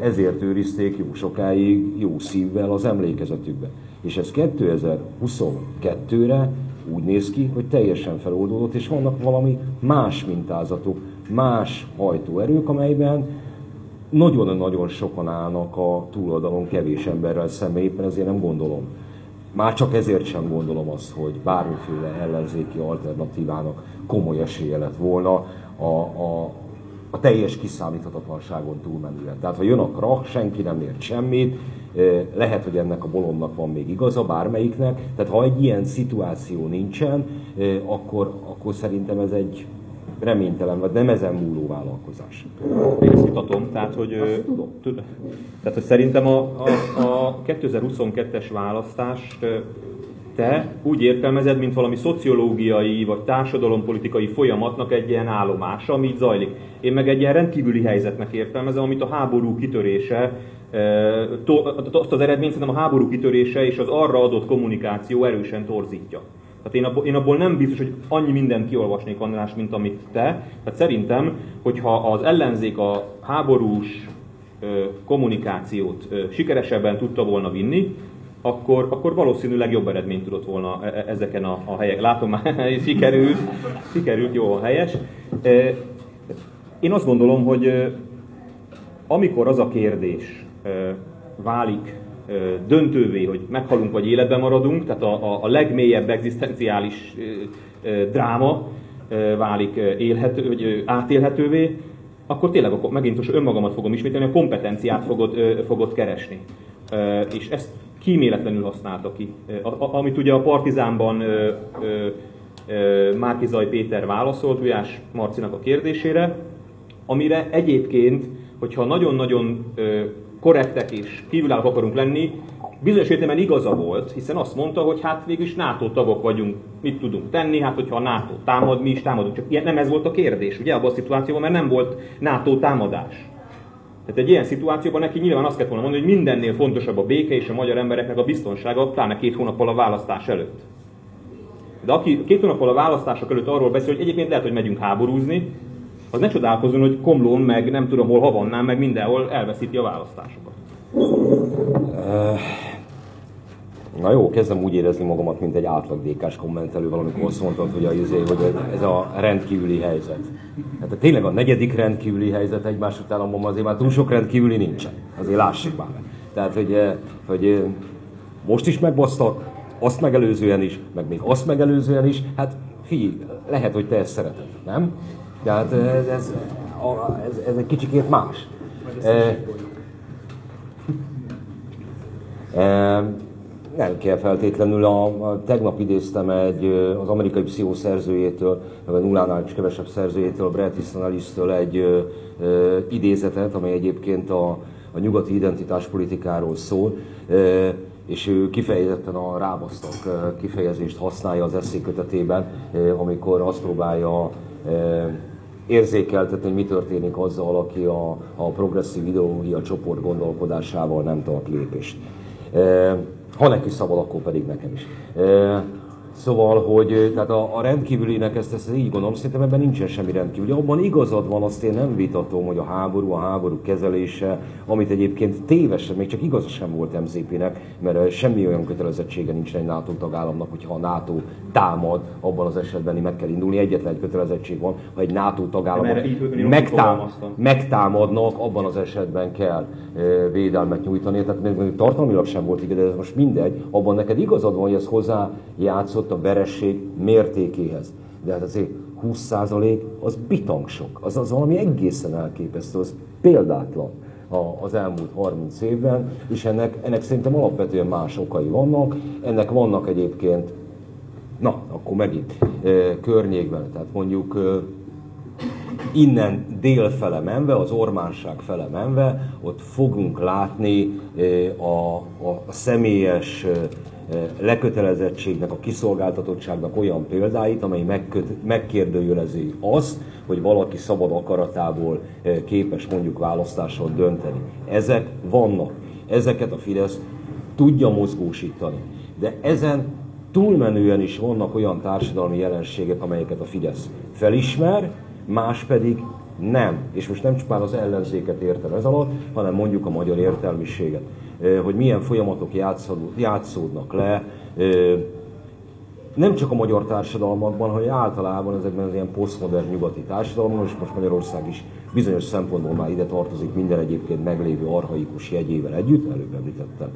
Ezért őrizték jó sokáig jó szívvel az emlékezetükbe. És ez 2022-re úgy néz ki, hogy teljesen feloldódott, és vannak valami más mintázatok, más hajtóerők, amelyben nagyon-nagyon sokan állnak a túloldalon kevés emberrel szemben, éppen ezért nem gondolom. Már csak ezért sem gondolom azt, hogy bármiféle ellenzéki alternatívának komoly esélye lett volna a, a, a teljes kiszámíthatatlanságon túlmenően. Tehát ha jön a krach, senki nem ért semmit, lehet, hogy ennek a bolondnak van még igaza, bármelyiknek. Tehát ha egy ilyen szituáció nincsen, akkor, akkor szerintem ez egy reménytelen, vagy nem ezen múló vállalkozás. Én ezt mutatom, tehát hogy, tud, tehát, hogy szerintem a, a, a 2022-es választást te úgy értelmezed, mint valami szociológiai vagy társadalompolitikai folyamatnak egy ilyen állomása, ami itt zajlik. Én meg egy ilyen rendkívüli helyzetnek értelmezem, amit a háború kitörése, azt az eredményt szerintem a háború kitörése és az arra adott kommunikáció erősen torzítja. Tehát én abból, én abból nem biztos, hogy annyi mindent kiolvasnék András, mint amit te. Tehát szerintem, hogyha az ellenzék a háborús kommunikációt sikeresebben tudta volna vinni, akkor, akkor valószínűleg jobb eredményt tudott volna e, e, ezeken a, a helyek. Látom már, sikerült, sikerült, jó a helyes. Én azt gondolom, hogy amikor az a kérdés válik döntővé, hogy meghalunk vagy életben maradunk, tehát a, a legmélyebb egzisztenciális dráma válik élhető, vagy átélhetővé, akkor tényleg akkor megint most önmagamat fogom ismételni, a kompetenciát fogod, fogod keresni. És ezt kíméletlenül használta ki. Amit ugye a Partizánban Márkizaj Péter válaszolt Ujás Marcinak a kérdésére, amire egyébként, hogyha nagyon-nagyon korrektek és kívülállók akarunk lenni, bizonyos értelemben igaza volt, hiszen azt mondta, hogy hát végülis NATO tagok vagyunk, mit tudunk tenni, hát hogyha a NATO támad, mi is támadunk. Csak ilyen, nem ez volt a kérdés, ugye, abban a szituációban, mert nem volt NATO támadás. Tehát egy ilyen szituációban neki nyilván azt kellett volna mondani, hogy mindennél fontosabb a béke és a magyar embereknek a biztonsága, pláne két hónappal a választás előtt. De aki két hónappal a választások előtt arról beszél, hogy egyébként lehet, hogy megyünk háborúzni, az ne csodálkozzon, hogy Komlón, meg nem tudom hol, Havannán, meg mindenhol elveszíti a választásokat. Na jó, kezdem úgy érezni magamat, mint egy átlag DK-s kommentelő, valamikor azt mondtad, hogy, a, izé, hogy ez a rendkívüli helyzet. Hát tényleg a negyedik rendkívüli helyzet egymás után abban azért már túl sok rendkívüli nincsen. Azért lássuk már. Tehát, hogy, hogy most is megbasztak, azt megelőzően is, meg még azt megelőzően is, hát figyelj, lehet, hogy te ezt szereted, nem? Tehát ez, ez, ez, ez egy kicsikét más. E, e, nem kell feltétlenül, a, a, tegnap idéztem egy, az amerikai pszichoszerzőjétől, vagy nullánál is kevesebb szerzőjétől, Bret Easton Ellis-től egy ö, ö, idézetet, amely egyébként a, a nyugati identitáspolitikáról szól, ö, és ő kifejezetten a rábasztak kifejezést használja az eszékötetében, amikor azt próbálja érzékeltetni, hogy mi történik azzal, aki a, a progresszív ideológia csoport gondolkodásával nem tart lépést. Ha neki szabad, akkor pedig nekem is. Szóval, hogy tehát a, a rendkívülinek ezt, ezt így gondolom, szerintem ebben nincsen semmi rendkívüli. Abban igazad van, azt én nem vitatom, hogy a háború, a háború kezelése, amit egyébként tévesen, még csak igaza sem volt MZP-nek, mert semmi olyan kötelezettsége nincs egy NATO tagállamnak, hogyha a NATO támad, abban az esetben meg kell indulni. Egyetlen egy kötelezettség van, ha egy NATO tagállamot megtám, megtámadnak, abban az esetben kell védelmet nyújtani. Tehát még tartalmilag sem volt igaz, de ez most mindegy. Abban neked igazad van, hogy ez hozzájátszott hozzáadott a veresség mértékéhez. De hát azért 20% az bitang sok, az, az valami egészen elképesztő, az példátlan az elmúlt 30 évben, és ennek, ennek szerintem alapvetően más okai vannak. Ennek vannak egyébként, na, akkor megint környékben, tehát mondjuk innen délfele menve, az ormánság fele menve, ott fogunk látni a, a, a személyes lekötelezettségnek, a kiszolgáltatottságnak olyan példáit, amely megköt, megkérdőjelezi azt, hogy valaki szabad akaratából képes mondjuk választáson dönteni. Ezek vannak. Ezeket a Fidesz tudja mozgósítani. De ezen túlmenően is vannak olyan társadalmi jelenségek, amelyeket a Fidesz felismer, más pedig nem. És most nem csupán az ellenzéket értem ez alatt, hanem mondjuk a magyar értelmiséget hogy milyen folyamatok játszódnak le, nem csak a magyar társadalmakban, hanem általában ezekben az ilyen posztmodern nyugati társadalmakban, és most Magyarország is bizonyos szempontból már ide tartozik minden egyébként meglévő arhaikus jegyével együtt, előbb említettem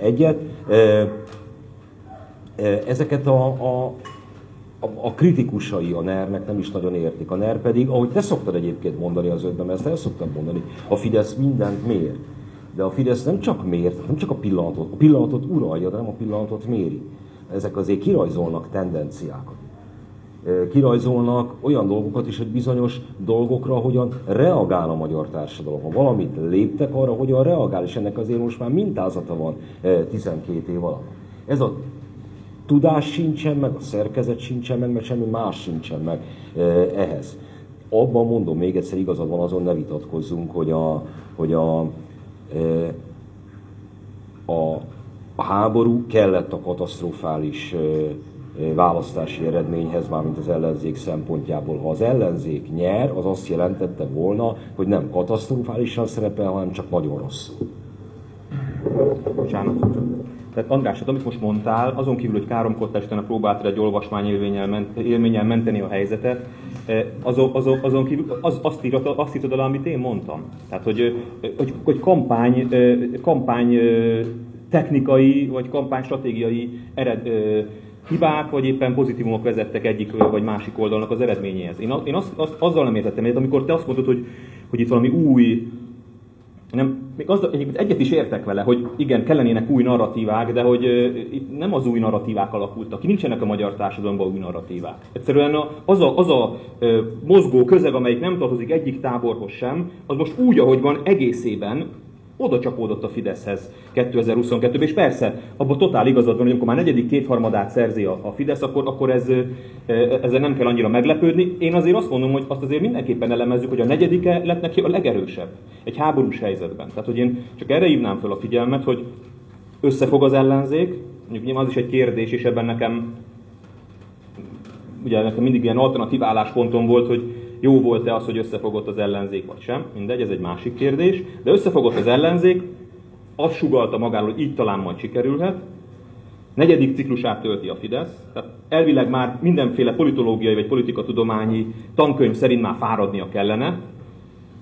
egyet. Ezeket a, a, a kritikusai a NER-nek nem is nagyon értik. A NER pedig, ahogy te szoktad egyébként mondani az ötben, ezt el szoktad mondani, a Fidesz mindent mér. De a Fidesz nem csak mért, nem csak a pillanatot, a pillanatot uralja, de nem a pillanatot méri. Ezek azért kirajzolnak tendenciákat. Kirajzolnak olyan dolgokat is, hogy bizonyos dolgokra hogyan reagál a magyar társadalom. Ha valamit léptek, arra hogyan reagál, és ennek azért most már mintázata van 12 év alatt. Ez a tudás sincsen meg, a szerkezet sincsen meg, mert semmi más sincsen meg ehhez. Abban mondom, még egyszer igazad van, azon ne vitatkozzunk, hogy a, hogy a a, háború kellett a katasztrofális választási eredményhez, mármint az ellenzék szempontjából. Ha az ellenzék nyer, az azt jelentette volna, hogy nem katasztrofálisan szerepel, hanem csak nagyon rosszul. Bocsánat. Tehát András, hát amit most mondtál, azon kívül, hogy káromkodtál, a próbáltad egy olvasmány élménnyel menteni a helyzetet, azon, azon, azon kívül az, azt, írod, azt írod alá, amit én mondtam. Tehát, hogy, hogy, hogy kampány, kampány technikai vagy kampány stratégiai ered, hibák, vagy éppen pozitívumok vezettek egyik vagy másik oldalnak az eredményéhez. Én, én azt, azt, azzal nem értettem amikor te azt mondod, hogy, hogy itt valami új nem, még az, egyébként egyet is értek vele, hogy igen, kellenének új narratívák, de hogy itt nem az új narratívák alakultak ki, nincsenek a magyar társadalomban új narratívák. Egyszerűen az a, az a mozgó közeg, amelyik nem tartozik egyik táborhoz sem, az most úgy, ahogy van egészében, oda csapódott a Fideszhez 2022-ben, és persze, abban totál igazad van, hogy amikor már negyedik kétharmadát szerzi a, a Fidesz, akkor, akkor ez, ezzel nem kell annyira meglepődni. Én azért azt mondom, hogy azt azért mindenképpen elemezzük, hogy a negyedike lett neki a legerősebb egy háborús helyzetben. Tehát, hogy én csak erre hívnám fel a figyelmet, hogy összefog az ellenzék, mondjuk nyilván az is egy kérdés, és ebben nekem ugye nekem mindig ilyen alternatív álláspontom volt, hogy jó volt-e az, hogy összefogott az ellenzék, vagy sem, mindegy, ez egy másik kérdés, de összefogott az ellenzék, azt sugalta magáról, hogy így talán majd sikerülhet, negyedik ciklusát tölti a Fidesz, tehát elvileg már mindenféle politológiai vagy politikatudományi tankönyv szerint már fáradnia kellene,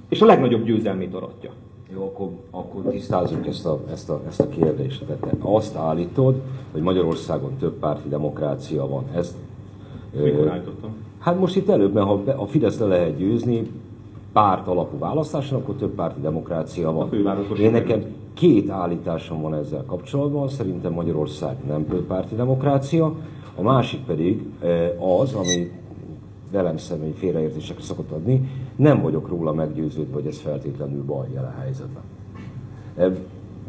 és a legnagyobb győzelmét aratja. Jó, akkor, akkor tisztázzuk ezt a, ezt, a, ezt a kérdést. Tehát te azt állítod, hogy Magyarországon több párti demokrácia van. Ezt, Mikor állítottam? Hát most itt előbb, mert ha a Fidesz le lehet győzni párt alapú választáson, akkor több párti demokrácia van. Én nekem két állításom van ezzel kapcsolatban. Szerintem Magyarország nem több párti demokrácia. A másik pedig az, ami velem személy félreértésekre szokott adni, nem vagyok róla meggyőződve, hogy ez feltétlenül baj jelen helyzetben.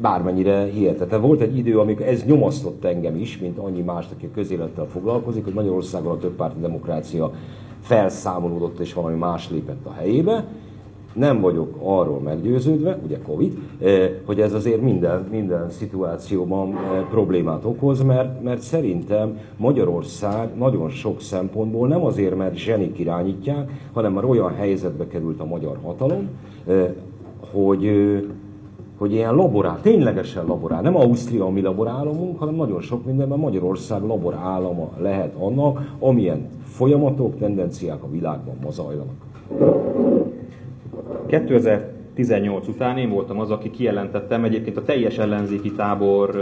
Bármennyire hihetetlen. Volt egy idő, amikor ez nyomasztott engem is, mint annyi más, aki közélettel foglalkozik, hogy Magyarországon a többpárti demokrácia felszámolódott és valami más lépett a helyébe nem vagyok arról meggyőződve, ugye Covid, eh, hogy ez azért minden, minden szituációban eh, problémát okoz, mert, mert szerintem Magyarország nagyon sok szempontból nem azért, mert zsenik irányítják, hanem már olyan helyzetbe került a magyar hatalom, eh, hogy, hogy ilyen laborál, ténylegesen laborál, nem Ausztria a mi laborállamunk, hanem nagyon sok mindenben Magyarország laborállama lehet annak, amilyen folyamatok, tendenciák a világban ma zajlanak. 2018 után én voltam az, aki kijelentettem egyébként a teljes ellenzéki tábor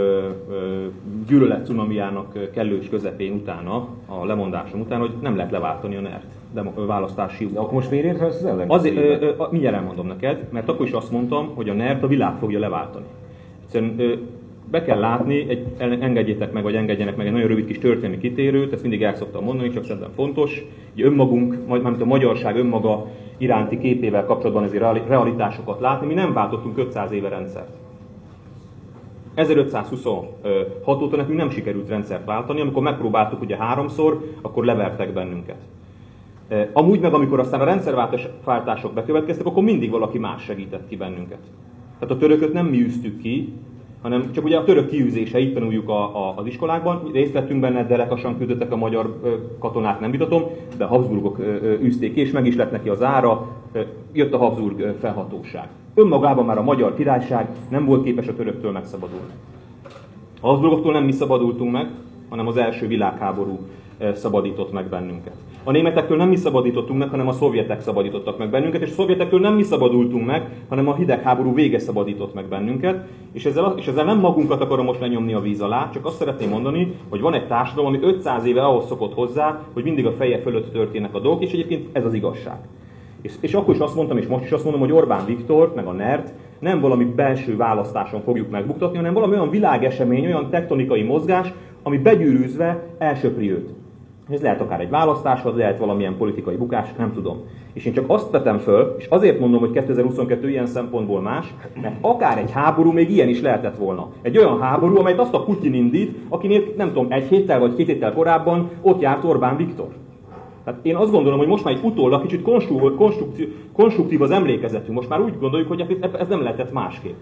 gyűlölet cunamiának kellős közepén utána, a lemondásom után, hogy nem lehet leváltani a NERT de választási De akkor most miért érte az ellen? Azért, ö, ö, mindjárt elmondom neked, mert akkor is azt mondtam, hogy a NERT a világ fogja leváltani. Egyszerűen ö, be kell látni, egy, engedjétek meg, vagy engedjenek meg egy nagyon rövid kis történelmi kitérőt, ezt mindig el szoktam mondani, csak szerintem fontos, hogy önmagunk, majd mármint a magyarság önmaga iránti képével kapcsolatban ezért realitásokat látni. Mi nem váltottunk 500 éve rendszert. 1526 óta nekünk nem sikerült rendszert váltani, amikor megpróbáltuk ugye háromszor, akkor levertek bennünket. Amúgy meg, amikor aztán a rendszerváltások bekövetkeztek, akkor mindig valaki más segített ki bennünket. Tehát a törököt nem mi üztük ki, hanem csak ugye a török kiűzése, itt tanuljuk a, a, az iskolákban, részt vettünk benne, derekasan küldöttek a magyar ö, katonák, nem vitatom, de a Habsburgok űzték és meg is lett neki az ára, jött a Habsburg felhatóság. Önmagában már a magyar királyság nem volt képes a töröktől megszabadulni. A Habsburgoktól nem mi szabadultunk meg, hanem az első világháború szabadított meg bennünket. A németektől nem mi szabadítottunk meg, hanem a szovjetek szabadítottak meg bennünket, és a szovjetektől nem mi szabadultunk meg, hanem a hidegháború vége szabadított meg bennünket, és ezzel, és ezzel nem magunkat akarom most lenyomni a víz alá, csak azt szeretném mondani, hogy van egy társadalom, ami 500 éve ahhoz szokott hozzá, hogy mindig a feje fölött történnek a dolgok, és egyébként ez az igazság. És, és akkor is azt mondtam, és most is azt mondom, hogy Orbán Viktor, meg a NERT nem valami belső választáson fogjuk megbuktatni, hanem valami olyan világesemény, olyan tektonikai mozgás, ami begyűrűzve elsöpri őt. Ez lehet akár egy választás, vagy lehet valamilyen politikai bukás, nem tudom. És én csak azt vetem föl, és azért mondom, hogy 2022 ilyen szempontból más, mert akár egy háború még ilyen is lehetett volna. Egy olyan háború, amelyet azt a Putyin indít, akinél nem tudom, egy héttel vagy két héttel korábban ott járt Orbán Viktor. Tehát én azt gondolom, hogy most már egy utólag kicsit konstruktív, az emlékezetünk. Most már úgy gondoljuk, hogy ez nem lehetett másképp.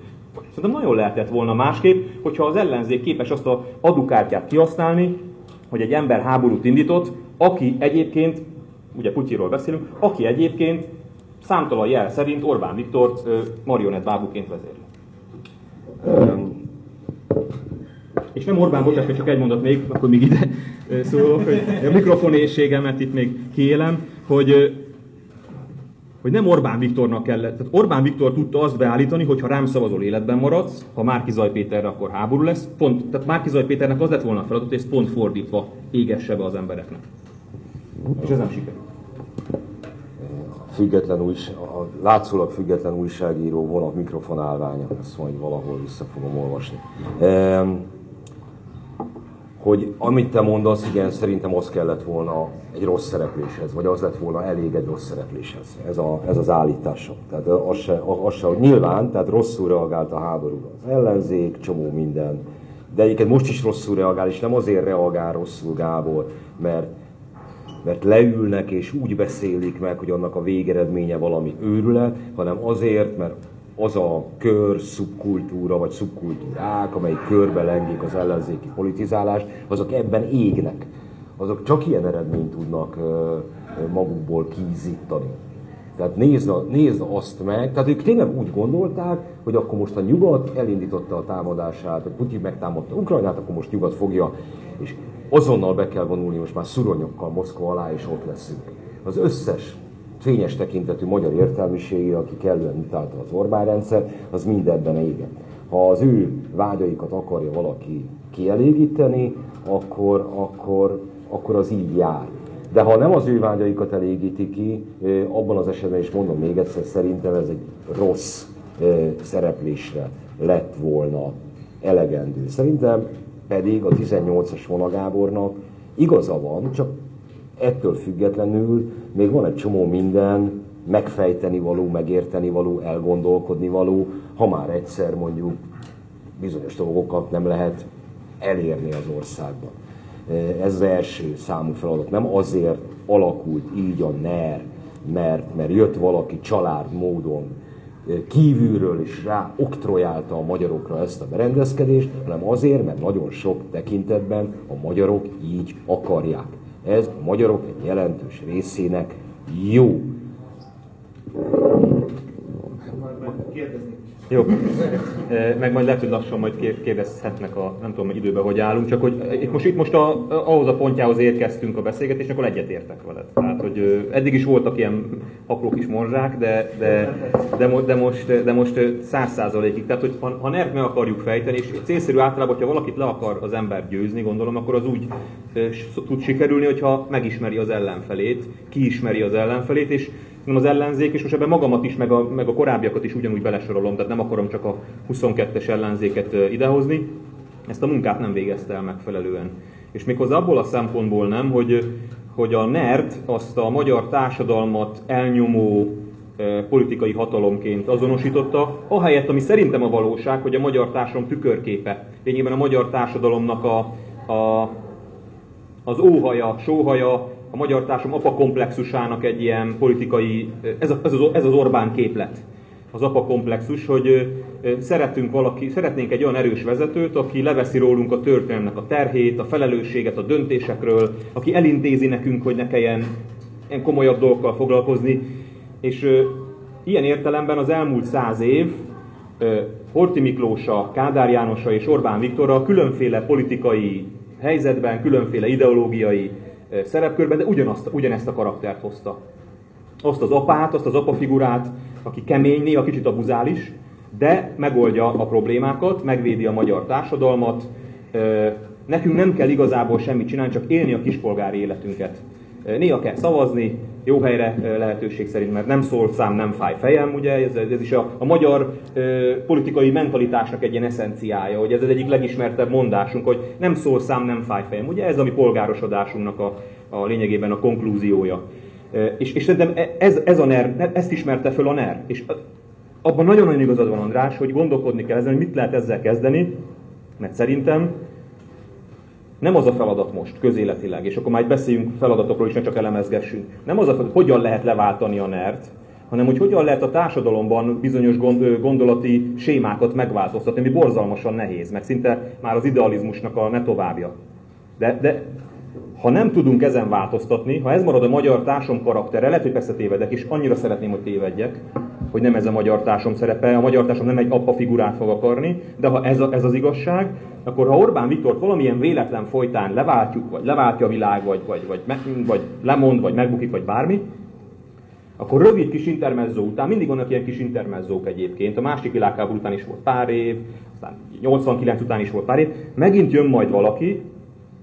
Szerintem nagyon lehetett volna másképp, hogyha az ellenzék képes azt a adukártyát kihasználni, hogy egy ember háborút indított, aki egyébként, ugye Putyiról beszélünk, aki egyébként számtalan jel szerint Orbán Viktor marionett bábuként vezérli. És nem Orbán, bocsánat, csak egy mondat még, akkor még ide szólok, hogy a mikrofonésségemet itt még kiélem, hogy hogy nem Orbán Viktornak kellett. Tehát Orbán Viktor tudta azt beállítani, hogy ha rám szavazol életben maradsz, ha Márki Zaj Péterre, akkor háború lesz. Pont, tehát Márki Zaj Péternek az lett volna a feladat, ezt pont fordítva égesse be az embereknek. És ez nem sikerült. Független új, a látszólag független újságíró von a mikrofonálványa, ezt majd valahol vissza fogom olvasni. Ehm, hogy amit te mondasz, igen, szerintem az kellett volna egy rossz szerepléshez, vagy az lett volna elég egy rossz szerepléshez. Ez, a, ez az állításom. Tehát az se, az se, hogy nyilván, tehát rosszul reagált a háborúra. Az ellenzék, csomó minden. De egyébként most is rosszul reagál, és nem azért reagál rosszul Gábor, mert, mert leülnek és úgy beszélik meg, hogy annak a végeredménye valami őrület, hanem azért, mert az a kör, szubkultúra vagy szubkultúrák, amely körbe lengik az ellenzéki politizálást, azok ebben égnek. Azok csak ilyen eredményt tudnak magukból kiízítani. Tehát nézd, nézd azt meg, tehát ők tényleg úgy gondolták, hogy akkor most a nyugat elindította a támadását, hogy Putyin megtámadta Ukrajnát, akkor most nyugat fogja, és azonnal be kell vonulni most már szuronyokkal Moszkva alá, és ott leszünk. Az összes fényes tekintetű magyar értelmiségi, aki kellően utálta az Orbán rendszer, az mindebben éget. Ha az ő vágyaikat akarja valaki kielégíteni, akkor, akkor, akkor az így jár. De ha nem az ő vágyaikat elégíti ki, abban az esetben is mondom még egyszer, szerintem ez egy rossz szereplésre lett volna elegendő. Szerintem pedig a 18-as vonagábornak igaza van, csak ettől függetlenül még van egy csomó minden megfejteni való, megérteni való, elgondolkodni való, ha már egyszer mondjuk bizonyos dolgokat nem lehet elérni az országban. Ez az első számú feladat. Nem azért alakult így a NER, mert, mert jött valaki család módon kívülről is rá oktrojálta a magyarokra ezt a berendezkedést, hanem azért, mert nagyon sok tekintetben a magyarok így akarják. Ez a magyarok egy jelentős részének jó. Jó. Meg majd lehet, hogy lassan majd kérdezhetnek a, nem tudom, hogy időben hogy állunk, csak hogy itt most, itt most a, ahhoz a pontjához érkeztünk a beszélgetésnek, akkor egyetértek veled. Tehát, hogy eddig is voltak ilyen apró kis morzsák, de, de, de, de most, de most száz százalékig. Tehát, hogy ha, ha NERT meg akarjuk fejteni, és célszerű általában, hogyha valakit le akar az ember győzni, gondolom, akkor az úgy tud sikerülni, hogyha megismeri az ellenfelét, kiismeri az ellenfelét, és az ellenzék, és most ebben magamat is, meg a, meg a korábbiakat is ugyanúgy belesorolom, tehát nem akarom csak a 22-es ellenzéket idehozni, ezt a munkát nem végezte el megfelelően. És méghozzá abból a szempontból nem, hogy, hogy a NERT azt a magyar társadalmat elnyomó politikai hatalomként azonosította, ahelyett, ami szerintem a valóság, hogy a magyar társadalom tükörképe. Lényegében a magyar társadalomnak a, a, az óhaja, sóhaja, a magyar társadalom apakomplexusának egy ilyen politikai, ez, a, ez, az, ez az Orbán képlet, az apakomplexus, hogy szeretünk valaki, szeretnénk egy olyan erős vezetőt, aki leveszi rólunk a történelmnek a terhét, a felelősséget a döntésekről, aki elintézi nekünk, hogy ne kelljen ilyen komolyabb dolgokkal foglalkozni. És ö, ilyen értelemben az elmúlt száz év ö, Horti Miklósa, Kádár Jánosa és Orbán Viktorra különféle politikai helyzetben, különféle ideológiai szerepkörben, de ugyanazt, ugyanezt a karaktert hozta. Azt az apát, azt az apafigurát, aki kemény, néha kicsit abuzális, de megoldja a problémákat, megvédi a magyar társadalmat. Nekünk nem kell igazából semmit csinálni, csak élni a kispolgári életünket. Néha kell szavazni, jó helyre lehetőség szerint, mert nem szól szám, nem fáj fejem, ugye, ez, ez is a, a magyar e, politikai mentalitásnak egy ilyen eszenciája, hogy ez az egyik legismertebb mondásunk, hogy nem szól szám, nem fáj fejem, ugye ez a mi polgárosodásunknak a, a lényegében a konklúziója. E, és, és szerintem e, ez, ez a NER, ezt ismerte föl a NER, és abban nagyon-nagyon igazad van András, hogy gondolkodni kell ezen, hogy mit lehet ezzel kezdeni, mert szerintem nem az a feladat most, közéletileg, és akkor majd beszéljünk feladatokról is, ne csak elemezgessünk. Nem az a feladat, hogyan lehet leváltani a NERT, hanem hogy hogyan lehet a társadalomban bizonyos gondolati sémákat megváltoztatni, ami borzalmasan nehéz, meg szinte már az idealizmusnak a ne továbbja. De, de ha nem tudunk ezen változtatni, ha ez marad a magyar társam karaktere, lehet, hogy persze tévedek, és annyira szeretném, hogy tévedjek, hogy nem ez a magyar társam szerepe, a magyar társam nem egy apa figurát fog akarni, de ha ez, a, ez az igazság, akkor ha Orbán Viktor valamilyen véletlen folytán leváltjuk, vagy leváltja a világ, vagy, vagy, vagy, vagy lemond, vagy megbukik, vagy bármi, akkor rövid kis intermezzó után, mindig vannak ilyen kis intermezzók egyébként, a másik világháború után is volt pár év, aztán 89 után is volt pár év, megint jön majd valaki,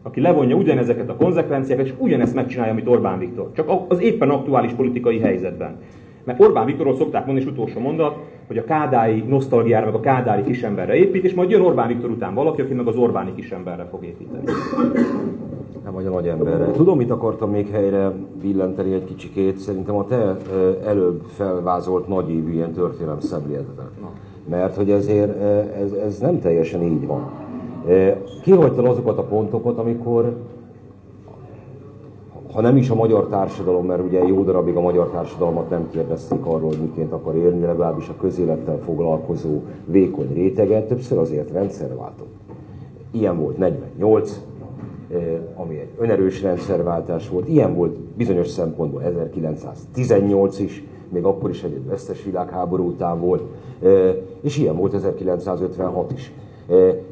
aki levonja ugyanezeket a konzekvenciákat, és ugyanezt megcsinálja, amit Orbán Viktor. Csak az éppen aktuális politikai helyzetben. Mert Orbán Viktorról szokták mondani, és utolsó mondat, hogy a kádái nosztalgiára, meg a kádári kisemberre épít, és majd jön Orbán Viktor után valaki, aki meg az Orbáni kisemberre fog építeni. Nem vagy a nagy emberre. Tudom, mit akartam még helyre billenteni egy kicsikét. Szerintem a te előbb felvázolt nagyívű ilyen történelem szemléletet. Mert hogy ezért ez, ez nem teljesen így van. Kihagytad azokat a pontokat, amikor ha nem is a magyar társadalom, mert ugye jó darabig a magyar társadalmat nem kérdezték arról, hogy miként akar élni, legalábbis a közélettel foglalkozó vékony réteget, többször azért rendszerváltott. Ilyen volt 48, ami egy önerős rendszerváltás volt, ilyen volt bizonyos szempontból 1918 is, még akkor is egy vesztes világháború után volt, és ilyen volt 1956 is.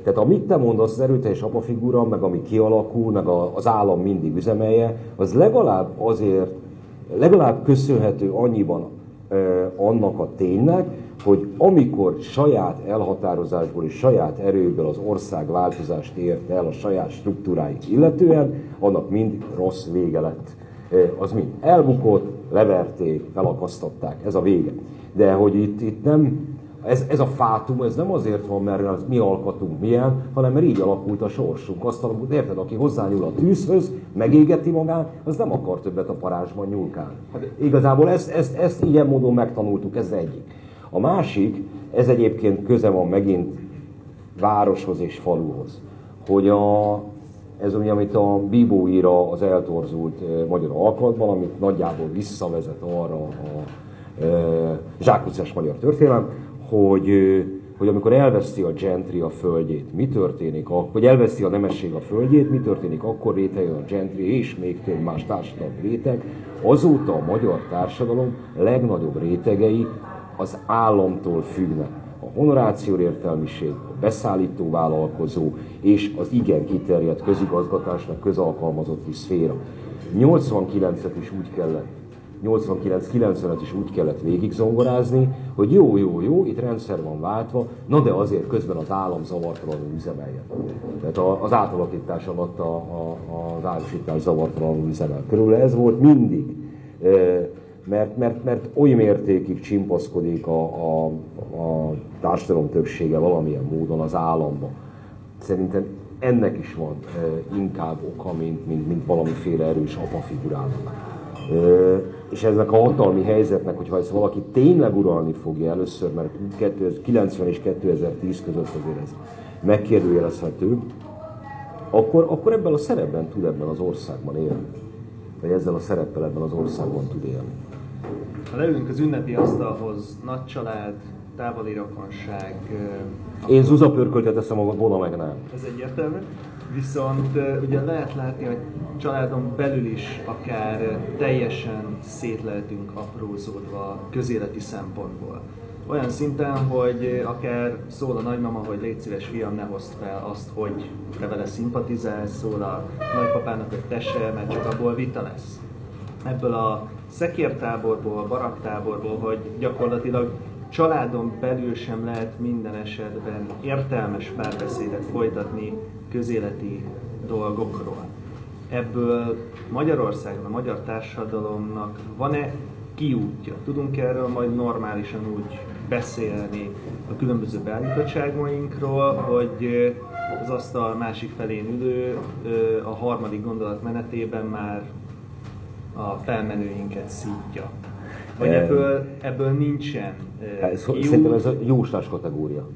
Tehát amit te mondasz, az erőteljes apafigura, meg ami kialakul, meg az állam mindig üzemelje, az legalább azért, legalább köszönhető annyiban annak a ténynek, hogy amikor saját elhatározásból és saját erőből az ország változást ért el a saját struktúráit illetően, annak mind rossz vége lett. Az mind elbukott, leverték, felakasztották, ez a vége. De hogy itt, itt nem, ez, ez a fátum, ez nem azért van, mert az mi alkatunk milyen, hanem mert így alakult a sorsunk. Azt alakult, érted, aki hozzányúl a tűzhöz, megégeti magát, az nem akar többet a parázsban nyúlkálni. Hát igazából ezt, ezt, ezt ilyen módon megtanultuk, ez egyik. A másik, ez egyébként köze van megint városhoz és faluhoz, hogy a, ez ugye, amit a Bibó ír az eltorzult magyar alkotban, amit nagyjából visszavezet arra a e, zsákutcás magyar történelem, hogy, hogy amikor elveszti a gentry a földjét, mi történik, hogy elveszti a nemesség a földjét, mi történik akkor rétegjön a gentry és még több más társadalmi réteg, azóta a magyar társadalom legnagyobb rétegei az államtól függnek. A honoráció értelmiség, a beszállító vállalkozó és az igen kiterjedt közigazgatásnak közalkalmazotti szféra. 89-et is úgy kellett 89-95 is úgy kellett végigzongorázni, hogy jó, jó, jó, itt rendszer van váltva, na de azért közben az állam zavartalanul üzemeljen. Tehát az átalakítás alatt a, a, az árusítás zavartalanul üzemel. Körülbelül ez volt mindig. Mert, mert, mert oly mértékig csimpaszkodik a, a, a társadalom többsége valamilyen módon az államba. Szerintem ennek is van inkább oka, mint, mint, mint valamiféle erős apafigurának és eznek a hatalmi helyzetnek, hogyha ezt valaki tényleg uralni fogja először, mert 90 és 2010 között azért ez megkérdőjelezhető, akkor, akkor ebben a szerepben tud ebben az országban élni. Vagy ezzel a szereppel ebben az országban tud élni. Ha leülünk az ünnepi asztalhoz, nagy család, távoli rokonság... Én zuzapörköltet teszem a volna meg nem. Ez egyértelmű. Viszont ugye lehet látni, hogy családon belül is akár teljesen szétleltünk aprózódva közéleti szempontból. Olyan szinten, hogy akár szól a nagymama, hogy légy szíves fiam, ne hozd fel azt, hogy te vele szimpatizálsz, szól a nagypapának, hogy te se, mert csak abból vita lesz. Ebből a szekértáborból, baraktáborból, hogy gyakorlatilag családon belül sem lehet minden esetben értelmes párbeszédet folytatni közéleti dolgokról. Ebből Magyarországon, a magyar társadalomnak van-e kiútja? Tudunk erről majd normálisan úgy beszélni a különböző beállítottságainkról, hogy az asztal másik felén ülő a harmadik gondolat menetében már a felmenőinket szítja. Vagy ebből, ebből nincsen hát, Szerintem ez a jóslás kategória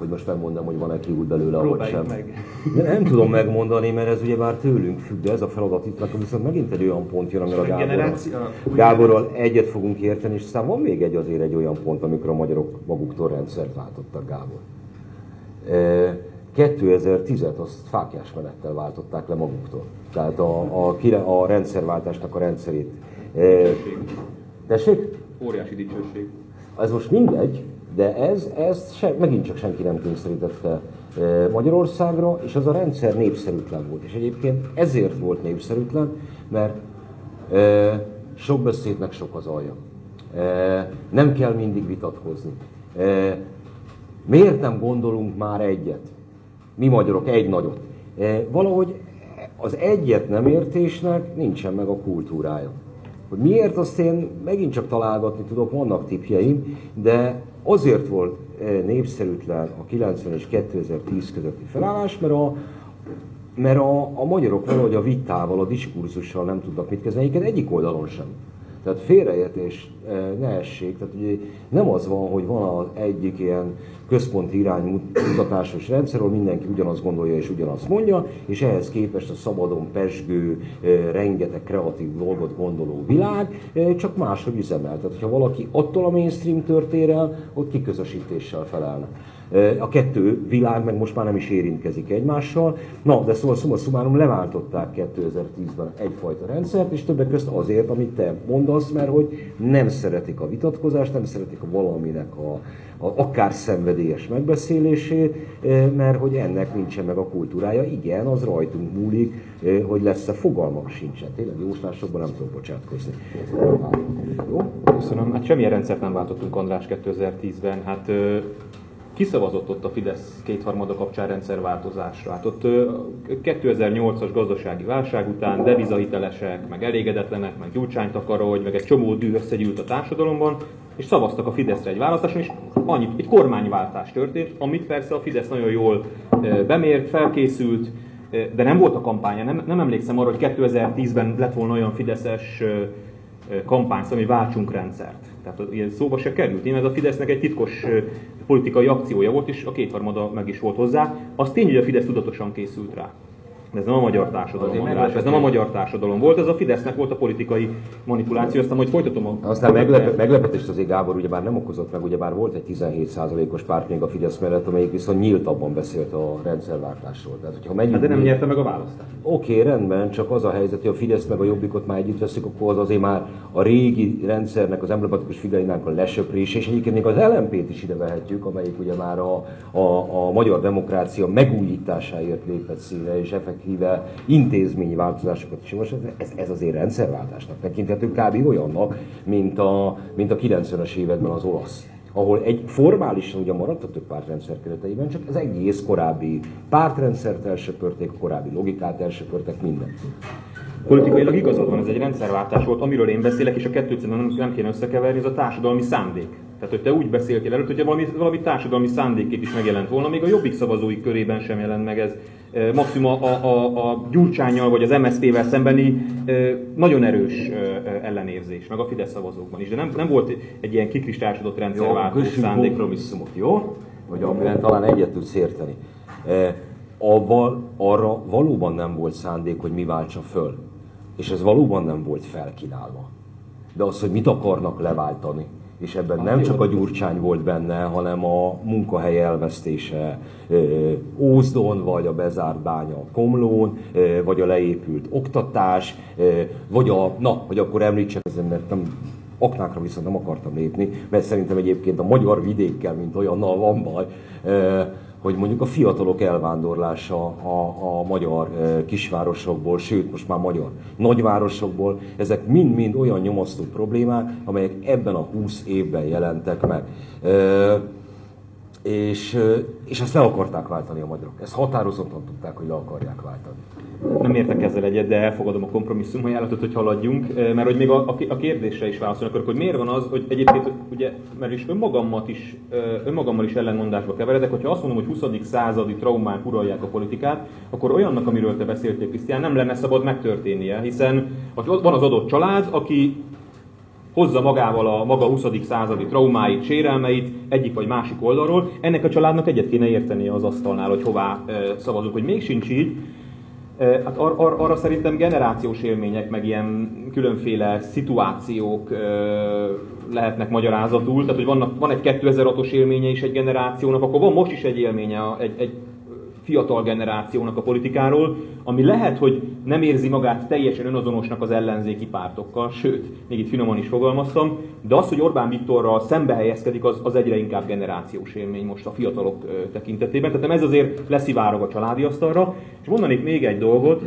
hogy most megmondom, hogy van-e kiút belőle, vagy sem. meg. De nem tudom megmondani, mert ez ugye már tőlünk függ, de ez a feladat itt nekem viszont megint egy olyan pont jön, amire a Gáborral, Gáborral egyet fogunk érteni, és aztán van még egy azért egy olyan pont, amikor a magyarok maguktól rendszert váltottak, Gábor. 2010-et azt fákjás menettel váltották le maguktól. Tehát a, a, a rendszerváltásnak a rendszerét. Tessék? Óriási dicsőség. Ez most mindegy, de ez, ezt se, megint csak senki nem kényszerítette e, Magyarországra, és az a rendszer népszerűtlen volt. És egyébként ezért volt népszerűtlen, mert e, sok beszédnek sok az alja. E, nem kell mindig vitatkozni. Miért nem gondolunk már egyet? Mi magyarok egy nagyot. Valahogy az egyet nem értésnek nincsen meg a kultúrája. Hogy miért, azt én megint csak találgatni tudok, vannak tipjeim, de azért volt eh, népszerűtlen a 90 és 2010 közötti felállás, mert a, mert a, a magyarok valahogy a vitával, a diskurzussal nem tudnak mit kezdeni, egyik oldalon sem. Tehát félreértés eh, ne essék, tehát ugye nem az van, hogy van az egyik ilyen központi iránymutatásos rendszer, ahol mindenki ugyanazt gondolja és ugyanazt mondja, és ehhez képest a szabadon pesgő, eh, rengeteg kreatív dolgot gondoló világ eh, csak máshogy üzemel. Tehát, hogyha valaki attól a mainstream törtér el, ott kiközösítéssel felelne. A kettő világ meg most már nem is érintkezik egymással. Na, de szóval szuma szumárum leváltották 2010-ben egyfajta rendszert, és többek között azért, amit te mondasz, mert hogy nem szeretik a vitatkozást, nem szeretik a valaminek a akár szenvedélyes megbeszélését, mert hogy ennek nincsen meg a kultúrája. Igen, az rajtunk múlik, hogy lesz-e fogalmak sincsen. Tényleg jóslásokban nem tudok bocsátkozni. Jó? Köszönöm. Hát semmilyen rendszert nem váltottunk András 2010-ben. Hát kiszavazott ott a Fidesz kétharmada kapcsán rendszerváltozásra. Hát ott 2008-as gazdasági válság után devizahitelesek, meg elégedetlenek, meg gyurcsánytakarogy, meg egy csomó dű összegyűlt a társadalomban, és szavaztak a Fideszre egy választáson, és annyi, egy kormányváltás történt, amit persze a Fidesz nagyon jól bemért, felkészült, de nem volt a kampánya. Nem, nem emlékszem arra, hogy 2010-ben lett volna olyan fideszes kampány, ami váltsunk rendszert. Tehát ilyen szóba se került. Én ez a Fidesznek egy titkos politikai akciója volt, és a kétharmada meg is volt hozzá. Az tény, hogy a Fidesz tudatosan készült rá. Ez nem a magyar társadalom, András, ez nem a magyar társadalom volt, ez a Fidesznek volt a politikai manipuláció, aztán majd folytatom a... Aztán meglep, meglepetést azért Gábor ugyebár nem okozott meg, ugyebár volt egy 17%-os párt még a Fidesz mellett, amelyik viszont nyíltabban beszélt a rendszerváltásról. Tehát, hogyha megyünk, hát de nem nyerte meg a választást. Oké, okay, rendben, csak az a helyzet, hogy a Fidesz meg a Jobbikot már együtt veszik, akkor az azért már a régi rendszernek, az emblematikus figurinának a lesöprése, és egyébként még az LMP-t is ide vehetjük, amelyik ugye már a, a, a magyar demokrácia megújításáért lépett színe, és effektív effektíve intézményi változásokat is most ez, ez azért rendszerváltásnak tekinthető kb. olyannak, mint a, mint a 90-es években az olasz ahol egy formálisan ugye maradt a több pártrendszer kereteiben, csak az egész korábbi pártrendszert elsöpörték, korábbi logikát elsöpörtek, mindent. Politikailag igazad van, ez egy rendszerváltás volt, amiről én beszélek, és a kettőt nem, nem kéne összekeverni, ez a társadalmi szándék. Tehát, hogy te úgy beszéltél előtt, hogyha valami, valami társadalmi szándékét is megjelent volna, még a jobbik szavazói körében sem jelent meg ez. Maximum a, a, a Gyurcsányjal vagy az MSZP-vel szembeni nagyon erős ellenérzés, meg a Fidesz szavazókban is. De nem, nem volt egy ilyen kikristályosodott rendszerváltó szándék. kompromisszumot, jó? Vagy amiben talán egyet tudsz érteni. Abban arra valóban nem volt szándék, hogy mi váltsa föl. És ez valóban nem volt felkínálva. De az, hogy mit akarnak leváltani, és ebben nem csak a gyurcsány volt benne, hanem a munkahely elvesztése Ózdon, vagy a bezárt bánya Komlón, vagy a leépült oktatás, vagy a, na, hogy akkor említsek mert nem, aknákra viszont nem akartam lépni, mert szerintem egyébként a magyar vidékkel, mint olyannal van baj, hogy mondjuk a fiatalok elvándorlása a, a magyar kisvárosokból, sőt most már magyar nagyvárosokból, ezek mind-mind olyan nyomasztó problémák, amelyek ebben a 20 évben jelentek meg. És, és ezt le akarták váltani a magyarok. Ezt határozottan tudták, hogy le akarják váltani. Nem értek ezzel egyet, de elfogadom a kompromisszum ajánlatot, hogy haladjunk, mert hogy még a, a kérdésre is válaszolni akarok, hogy miért van az, hogy egyébként, ugye, mert is önmagammal is, önmagammal is ellenmondásba keveredek, hogyha azt mondom, hogy 20. századi traumák uralják a politikát, akkor olyannak, amiről te beszéltél, Krisztián, nem lenne szabad megtörténnie, hiszen van az adott család, aki hozza magával a maga 20. századi traumáit, sérelmeit egyik vagy másik oldalról. Ennek a családnak egyet kéne értenie az asztalnál, hogy hová szavazunk, hogy még sincs így. Hát ar- ar- arra szerintem generációs élmények, meg ilyen különféle szituációk lehetnek magyarázatul. Tehát, hogy vannak, van egy 2006-os élménye is egy generációnak, akkor van most is egy élménye egy, egy fiatal generációnak a politikáról, ami lehet, hogy nem érzi magát teljesen önazonosnak az ellenzéki pártokkal, sőt, még itt finoman is fogalmaztam, de az, hogy Orbán Viktorral szembe helyezkedik, az, az egyre inkább generációs élmény most a fiatalok tekintetében. Tehát ez azért leszivárog a családi asztalra. És mondanék még egy dolgot,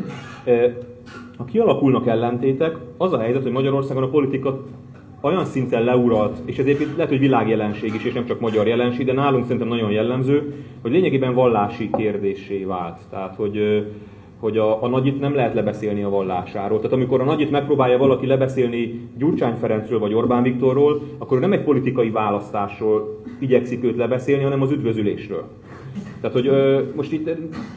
ha kialakulnak ellentétek, az a helyzet, hogy Magyarországon a politika olyan szinten leuralt, és ez egyébként lehet, hogy világjelenség is, és nem csak magyar jelenség, de nálunk szerintem nagyon jellemző, hogy lényegében vallási kérdésé vált. Tehát, hogy, hogy a, a nagyit nem lehet lebeszélni a vallásáról. Tehát amikor a nagyit megpróbálja valaki lebeszélni Gyurcsány Ferencről vagy Orbán Viktorról, akkor nem egy politikai választásról igyekszik őt lebeszélni, hanem az üdvözülésről. Tehát, hogy ö, most itt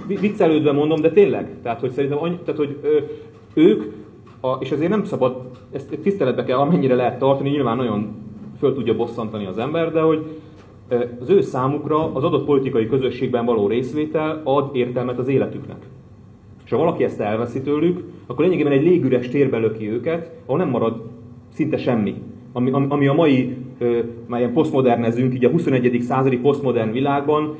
viccelődve mondom, de tényleg. Tehát, hogy szerintem annyi, tehát, hogy ö, ők a, és ezért nem szabad, ezt tiszteletbe kell amennyire lehet tartani, nyilván nagyon föl tudja bosszantani az ember, de hogy az ő számukra az adott politikai közösségben való részvétel ad értelmet az életüknek. És ha valaki ezt elveszi tőlük, akkor lényegében egy légüres térbe löki őket, ahol nem marad szinte semmi. Ami, ami a mai, már ilyen posztmodernezünk, így a 21. századi posztmodern világban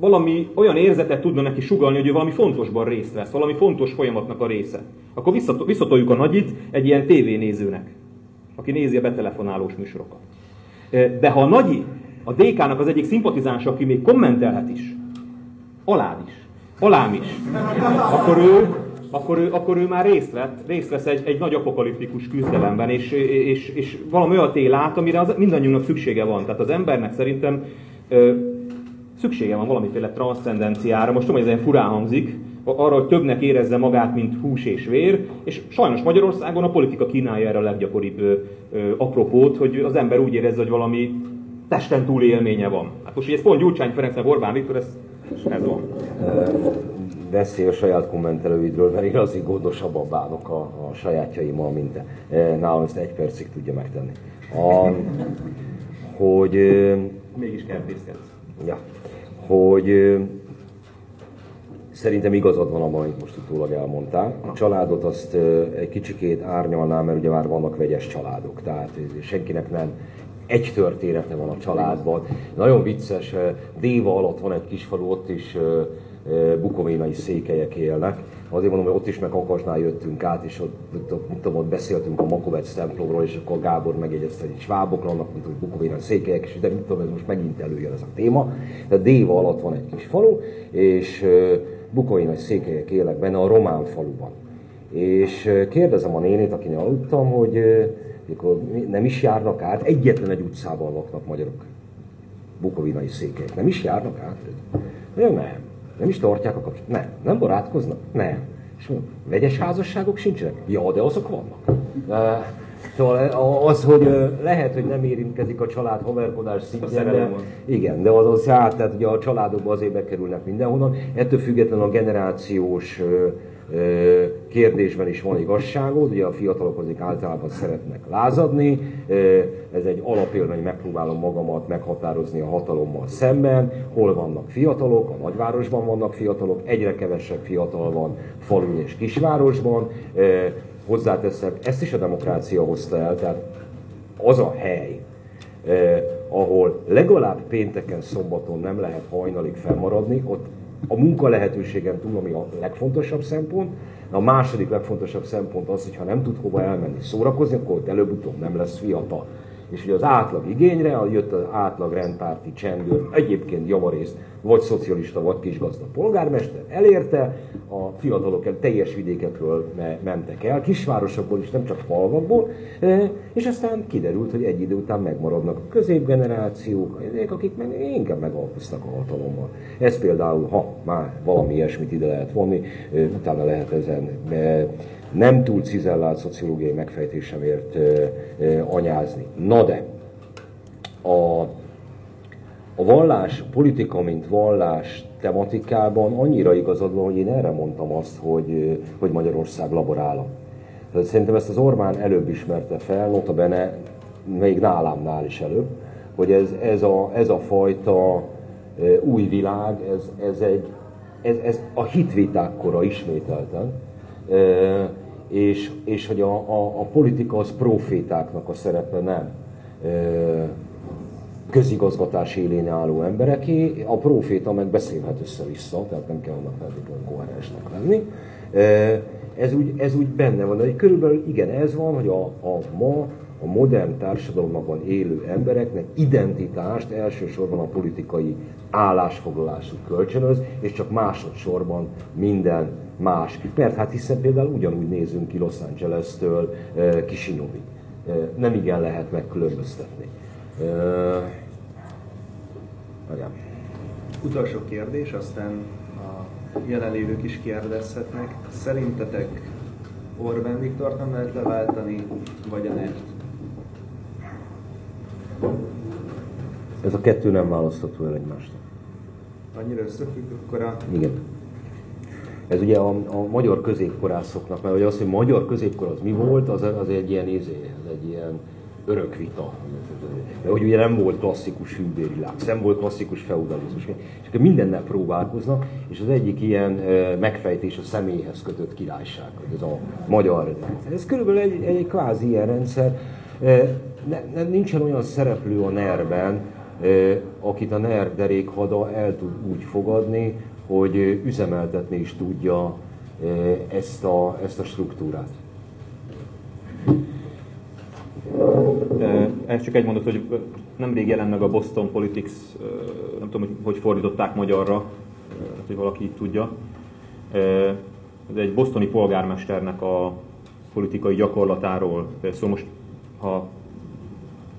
valami olyan érzetet tudna neki sugalni, hogy ő valami fontosban részt vesz, valami fontos folyamatnak a része. Akkor visszatoljuk a nagyit egy ilyen tévénézőnek. aki nézi a betelefonálós műsorokat. De ha a Nagyi, a DK-nak az egyik szimpatizánsa, aki még kommentelhet is, alád is, alám is, akkor ő, akkor ő, akkor ő már részt, vett, részt vesz egy, egy nagy apokaliptikus küzdelemben, és, és, és valami olyat él át, amire az, mindannyiunknak szüksége van. Tehát az embernek szerintem szüksége van valamiféle transzcendenciára. Most tudom, hogy ez egy furán hangzik, arra, hogy többnek érezze magát, mint hús és vér, és sajnos Magyarországon a politika kínálja erre a leggyakoribb ö, ö, apropót, hogy az ember úgy érezze, hogy valami testen túli élménye van. Hát most, hogy ez pont Gyurcsány Ferencnek, Orbán Viktor, ez, ez van. Beszélj a saját kommentelőidről, mert én azért gondosabban bánok a, a sajátjaimmal, mint. Nálam ezt egy percig tudja megtenni. A, hogy... Mégis kertészkedsz. Ja, hogy Szerintem igazad van abban, amit most utólag elmondtál. A családot azt egy kicsikét árnyalnám, mert ugye már vannak vegyes családok, tehát senkinek nem egy története van a családban. Nagyon vicces, Déva alatt van egy kis falu, ott is bukovénai székelyek élnek. Azért mondom, hogy ott is meg Akasnál jöttünk át, és ott, ott, ott, ott beszéltünk a Makovec templomról, és akkor Gábor megjegyezte, hogy svábok vannak, mint hogy bukovénai székelyek, és de mit tudom, ez most megint előjön ez a téma. De Déva alatt van egy kis falu, és bukovénai székelyek élnek benne a román faluban. És kérdezem a nénét, akinél aludtam, hogy mikor nem is járnak át, egyetlen egy utcában laknak magyarok. Bukovinai székelyek. Nem is járnak át? Mondja, nem. Nem is tartják a kapcsolatot? Nem. Nem barátkoznak? Nem. És mondom, vegyes házasságok sincsenek? Ja, de azok vannak. Szóval az, hogy lehet, hogy nem érintkezik a család haverkodás szintjén, de, igen, de az az hát, tehát ugye a családokba azért bekerülnek mindenhonnan. Ettől függetlenül a generációs kérdésben is van igazságod, ugye a fiatalok azért általában szeretnek lázadni, ez egy alapélmény, megpróbálom magamat meghatározni a hatalommal szemben, hol vannak fiatalok, a nagyvárosban vannak fiatalok, egyre kevesebb fiatal van falu és kisvárosban, hozzáteszem, ezt is a demokrácia hozta el, tehát az a hely, eh, ahol legalább pénteken, szombaton nem lehet hajnalig felmaradni, ott a munka lehetőségen túl, ami a legfontosabb szempont, a második legfontosabb szempont az, hogy ha nem tud hova elmenni szórakozni, akkor előbb-utóbb nem lesz fiatal. És ugye az átlag igényre jött az átlag rendpárti csendőr, egyébként javarészt vagy szocialista, vagy kisgazda polgármester, elérte, a fiatalok teljes vidékekről mentek el, kisvárosokból is, nem csak falvakból, e, és aztán kiderült, hogy egy idő után megmaradnak a középgenerációk, akik meg inkább megalkoztak a hatalommal. Ez például, ha már valami ilyesmit ide lehet vonni, utána lehet ezen e, nem túl cizellált szociológiai megfejtésemért anyázni. Na de, a a vallás, politika, mint vallás tematikában annyira igazad van, hogy én erre mondtam azt, hogy, hogy Magyarország laborállam. Tehát szerintem ezt az Orbán előbb ismerte fel, notabene még nálámnál is előbb, hogy ez, ez, a, ez a fajta új világ, ez, ez, egy, ez, ez a hitviták kora ismételten, és, és hogy a, a, a politika az profétáknak a szerepe nem közigazgatás élén álló embereké, a proféta meg beszélhet össze-vissza, tehát nem kell annak feltétlenül koherensnek lenni. Ez úgy, ez úgy benne van, de körülbelül igen, ez van, hogy a, a ma a modern társadalomban élő embereknek identitást elsősorban a politikai állásfoglalásuk kölcsönöz, és csak másodszorban minden más. Mert hát hiszen például ugyanúgy nézünk ki Los Angeles-től Kisinyovig. Nem igen lehet megkülönböztetni. Igen. Utolsó kérdés, aztán a jelenlévők is kérdezhetnek. Szerintetek Orbán Viktort nem lehet leváltani, vagy a NERT? Ez a kettő nem választható el egymást. Annyira összefügg, akkor a... Igen. Ez ugye a, a magyar középkorászoknak, mert ugye az, hogy magyar középkor az mi volt, az, az egy ilyen, izé, az egy ilyen örök vita. Mert hogy ugye nem volt klasszikus hűbérilág, nem volt klasszikus feudalizmus. És akkor mindennel próbálkoznak, és az egyik ilyen megfejtés a személyhez kötött királyság, hogy ez a magyar rendszer. Ez körülbelül egy, egy kvázi ilyen rendszer. Ne, ne, nincsen olyan szereplő a NER-ben, akit a NER derékhada el tud úgy fogadni, hogy üzemeltetni is tudja ezt a, ezt a struktúrát. ez csak egy mondat, hogy nemrég jelent meg a Boston Politics, nem tudom, hogy, hogy fordították magyarra, hogy valaki tudja. Ez egy bosztoni polgármesternek a politikai gyakorlatáról szól. Most, ha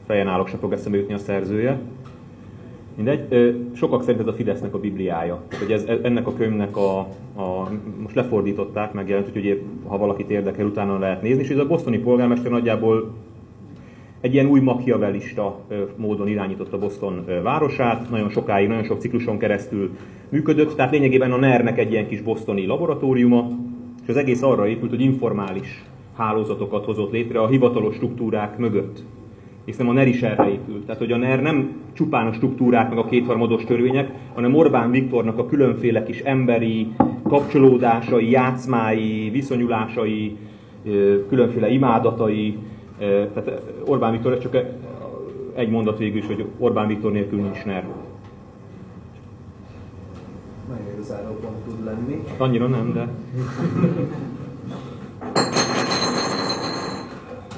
fejen állok, se fog eszembe jutni a szerzője. Mindegy. Sokak szerint ez a Fidesznek a Bibliája. hogy ez, ennek a könyvnek a, a, most lefordították, megjelent, úgyhogy ha valakit érdekel, utána lehet nézni. És ez a bosztoni polgármester nagyjából egy ilyen új machiavellista módon irányította Boston városát, nagyon sokáig, nagyon sok cikluson keresztül működött, tehát lényegében a NER-nek egy ilyen kis bosztoni laboratóriuma, és az egész arra épült, hogy informális hálózatokat hozott létre a hivatalos struktúrák mögött. Hiszen a NER is erre épült. Tehát, hogy a NER nem csupán a struktúrák, meg a kétharmados törvények, hanem Orbán Viktornak a különféle kis emberi kapcsolódásai, játszmái, viszonyulásai, különféle imádatai, tehát Orbán Viktor csak egy mondat végül is, hogy Orbán Viktor nélkül nincs NER. Nagyon pont tud lenni. Hát annyira nem, de...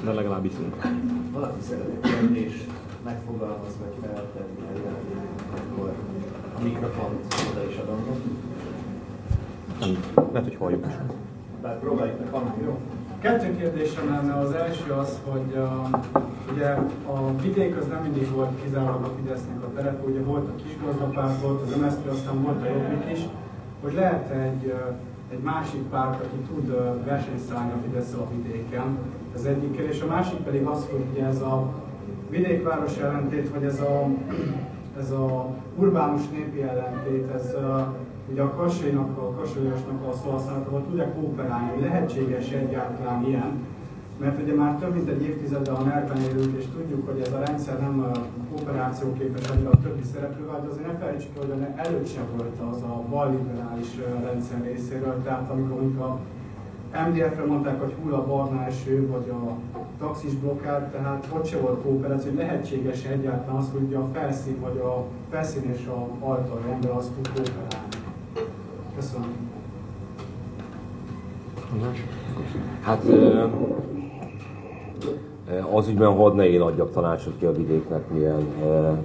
De legalább iszunk. Valaki szeretne kérdést megfogalmaz, vagy feltenni, akkor a mikrofont oda is adom. Lehet, hogy halljuk is. Bár próbáljuk meg hallani, jó? Kettő kérdésem lenne. Az első az, hogy uh, ugye a vidék az nem mindig volt kizárólag a Fidesznek a terep, ugye volt a kisgazdapárt, volt az MSZP, aztán volt a Jobbik is, hogy lehet egy, uh, egy másik párt, aki tud versenyszállni a fidesz a vidéken. Ez egyik kérdés. A másik pedig az, hogy ugye ez a vidékváros ellentét, vagy ez a, ez a urbánus népi ellentét, ez ugye a kassainak, a kassaiasnak a szóhasználatával tud-e kooperálni, hogy lehetséges egyáltalán ilyen, mert ugye már több mint egy évtizede a nerben élünk, és tudjuk, hogy ez a rendszer nem kooperációképes annyira a többi szereplővel, de azért ne felejtsük, hogy előtt sem volt az a balliberális rendszer részéről, tehát amikor a MDF-re mondták, hogy hull a barna eső, vagy a taxis blokkád, tehát ott se volt kooperáció, hogy lehetséges egyáltalán az, hogy a felszín, vagy a felszín és a altar ember azt tud kooperálni. Köszönöm. Hát az ügyben hadd ne én adjak tanácsot ki a vidéknek, milyen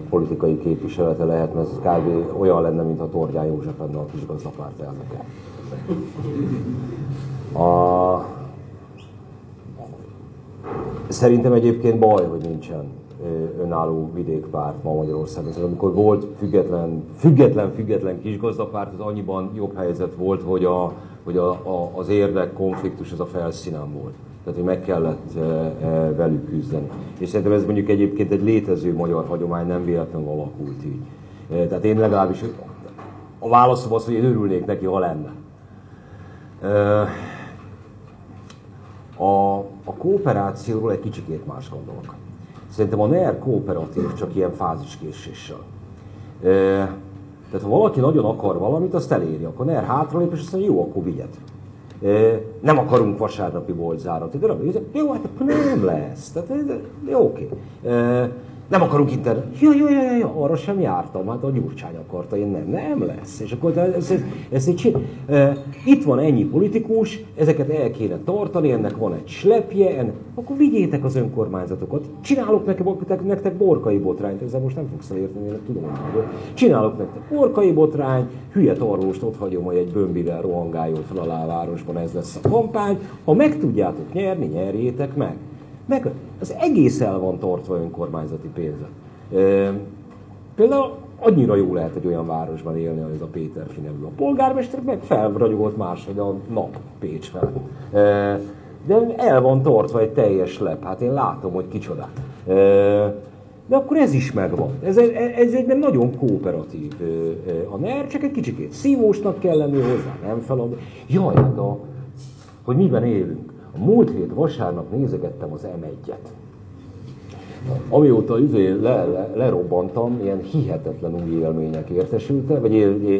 politikai képviselete lehet, mert ez kb. olyan lenne, mint a Tordján József lenne a kis gazdapárt elnöke. A... Szerintem egyébként baj, hogy nincsen önálló vidékpárt ma Magyarországon. Szóval amikor volt független, független, független kisgazdapárt, az annyiban jobb helyzet volt, hogy, a, hogy a, a, az érdek konfliktus az a felszínen volt. Tehát, hogy meg kellett velük küzdeni. És szerintem ez mondjuk egyébként egy létező magyar hagyomány, nem véletlenül alakult így. Tehát én legalábbis a válaszom az, hogy én örülnék neki, ha lenne. A, a kooperációról egy kicsikét más gondolok. Szerintem a NER kooperatív csak ilyen fáziskészéssel. E, tehát ha valaki nagyon akar valamit, azt eléri, akkor NER hátralép, és azt mondja, jó, akkor vigyed. Nem akarunk vasárnapi boltzárat. Jó, hát akkor nem lesz. Tehát, jó, oké. E, nem akarunk internet. Ja, ja, ja, ja, arra sem jártam, hát a Gyurcsány akarta, én nem, nem lesz. És akkor ez, ez, ez ez e, itt van ennyi politikus, ezeket el kéne tartani, ennek van egy slepje, ennek, akkor vigyétek az önkormányzatokat. Csinálok nektek, nektek borkai botrányt, ezzel most nem fogsz elérteni, én tudom, hogy Csinálok nektek borkai botrány, hülye tarlóst ott hagyom, hogy egy bömbivel rohangáljon fel a lávárosban, ez lesz a kampány. Ha meg tudjátok nyerni, nyerjétek meg. Meg az egész el van tartva önkormányzati pénze. E, például annyira jó lehet egy olyan városban élni, hogy ez a Péter nevű. A polgármester meg felragyogott hogy a nap Pécs fel. E, de el van tartva egy teljes lep, hát én látom, hogy kicsoda. E, de akkor ez is megvan. Ez, ez egy nagyon kooperatív. A NER csak egy kicsikét szívósnak kell lenni hozzá, nem felad. Jaj, hát a, hogy miben élünk. A múlt hét vasárnap nézegettem az M1-et. Amióta izé le, le, lerobbantam, ilyen hihetetlen új élmények értesültek, vagy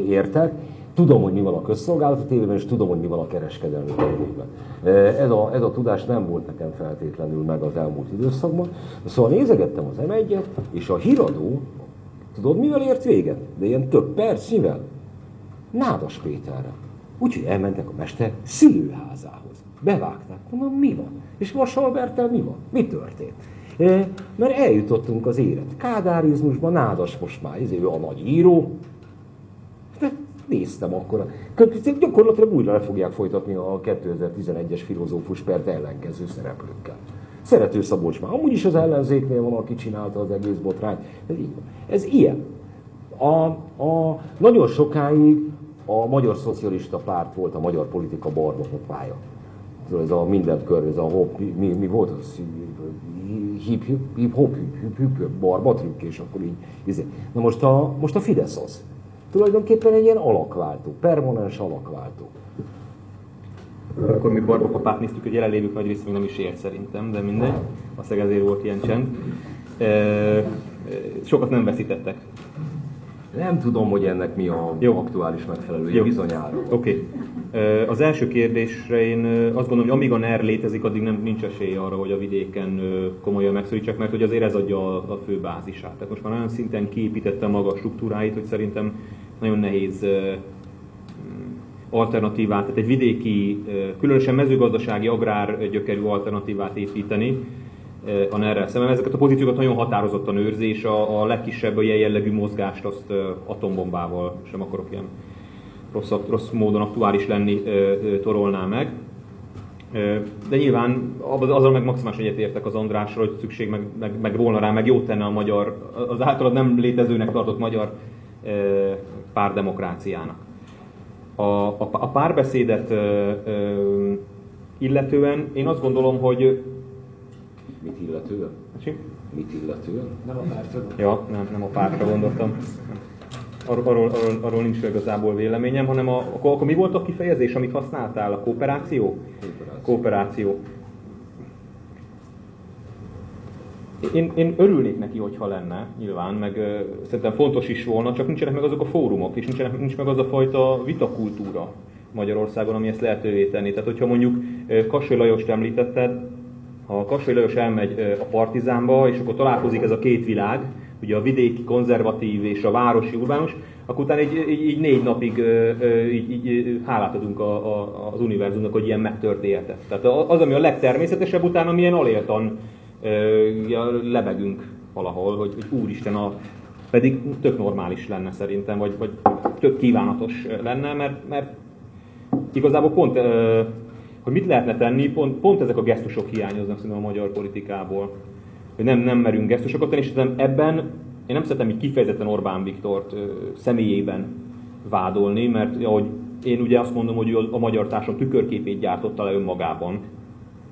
értek. Tudom, hogy mi van a közszolgálati tévében, és tudom, hogy mi van a kereskedelmi tévében. Ez a, ez a tudás nem volt nekem feltétlenül meg az elmúlt időszakban. Szóval nézegettem az M1-et, és a híradó, tudod mivel ért véget? De ilyen több percnyivel? Nádas Péterre. Úgyhogy elmentek a mester szülőházához. Bevágták. Mondom, mi van? És Vasalbertel mi van? Mi történt? Mert eljutottunk az élet kádárizmusban, Nádas most már izé, a nagy író, de néztem akkor. Gyakorlatilag újra le fogják folytatni a 2011-es filozófus pert ellenkező szereplőkkel. Szerető Szabolcs már amúgy is az ellenzéknél van, aki csinálta az egész botrányt. Ez, ez ilyen. A, a, nagyon sokáig a Magyar Szocialista Párt volt a magyar politika barbapopája. Ez a mindent kör, ez a hop, mi, mi volt az? Hip, hip, hip, hop, hip, hip, hip, barba és akkor így. Izé. Na most a, most a Fidesz az. Tulajdonképpen egy ilyen alakváltó, permanens alakváltó. Akkor mi barbapapát néztük, hogy jelenlévők nagy része még nem is ért szerintem, de mindegy. A ezért volt ilyen csend. Sokat nem veszítettek. Nem tudom, hogy ennek mi a Jó. aktuális megfelelője, bizonyára. Oké. Okay. Az első kérdésre én azt gondolom, hogy amíg a NER létezik, addig nem nincs esély arra, hogy a vidéken komolyan megszorítsák, mert hogy azért ez adja a fő bázisát. Tehát most már olyan szinten kiépítette maga a struktúráit, hogy szerintem nagyon nehéz alternatívát, tehát egy vidéki, különösen mezőgazdasági, agrár gyökerű alternatívát építeni, a ner szemben. Ezeket a pozíciókat nagyon határozottan őrzi, és a, a legkisebb ilyen jellegű mozgást azt atombombával sem akarok ilyen rossz, rossz módon aktuális lenni torolná meg. De nyilván azzal meg maximálisan egyetértek az Andrásról, hogy szükség meg, meg, meg volna rá, meg jót tenne a magyar, az általad nem létezőnek tartott magyar párdemokráciának. A, a, a párbeszédet illetően én azt gondolom, hogy Mit illetően? Mit illetően? Nem a pártra Ja, nem, nem a pártra gondoltam. Arról, arról, arról, arról nincs igazából véleményem, hanem a, akkor, akkor mi volt a kifejezés, amit használtál? A kooperáció? Kooperáció. Kooperáció. Én, én örülnék neki, hogyha lenne, nyilván, meg ö, szerintem fontos is volna, csak nincsenek meg azok a fórumok, és nincsenek, nincs meg az a fajta vitakultúra Magyarországon, ami ezt lehetővé tenni. Tehát, hogyha mondjuk Kassai Lajost említetted, ha Kassai Lajos elmegy a Partizánba, és akkor találkozik ez a két világ, ugye a vidéki konzervatív és a városi urbánus, akkor utána így, így, így négy napig így, így hálát adunk a, a, az univerzumnak, hogy ilyen megtörténhetett. Tehát az, ami a legtermészetesebb, utána milyen aléltan lebegünk valahol, hogy, hogy úristen, a, pedig tök normális lenne szerintem, vagy, vagy tök kívánatos lenne, mert, mert igazából pont hogy mit lehetne tenni, pont, pont ezek a gesztusok hiányoznak szerintem a magyar politikából. Hogy nem, nem merünk gesztusokat tenni, és ebben én nem szeretem így kifejezetten Orbán Viktort ö, személyében vádolni, mert ahogy én ugye azt mondom, hogy a magyar társadalom tükörképét gyártotta le önmagában.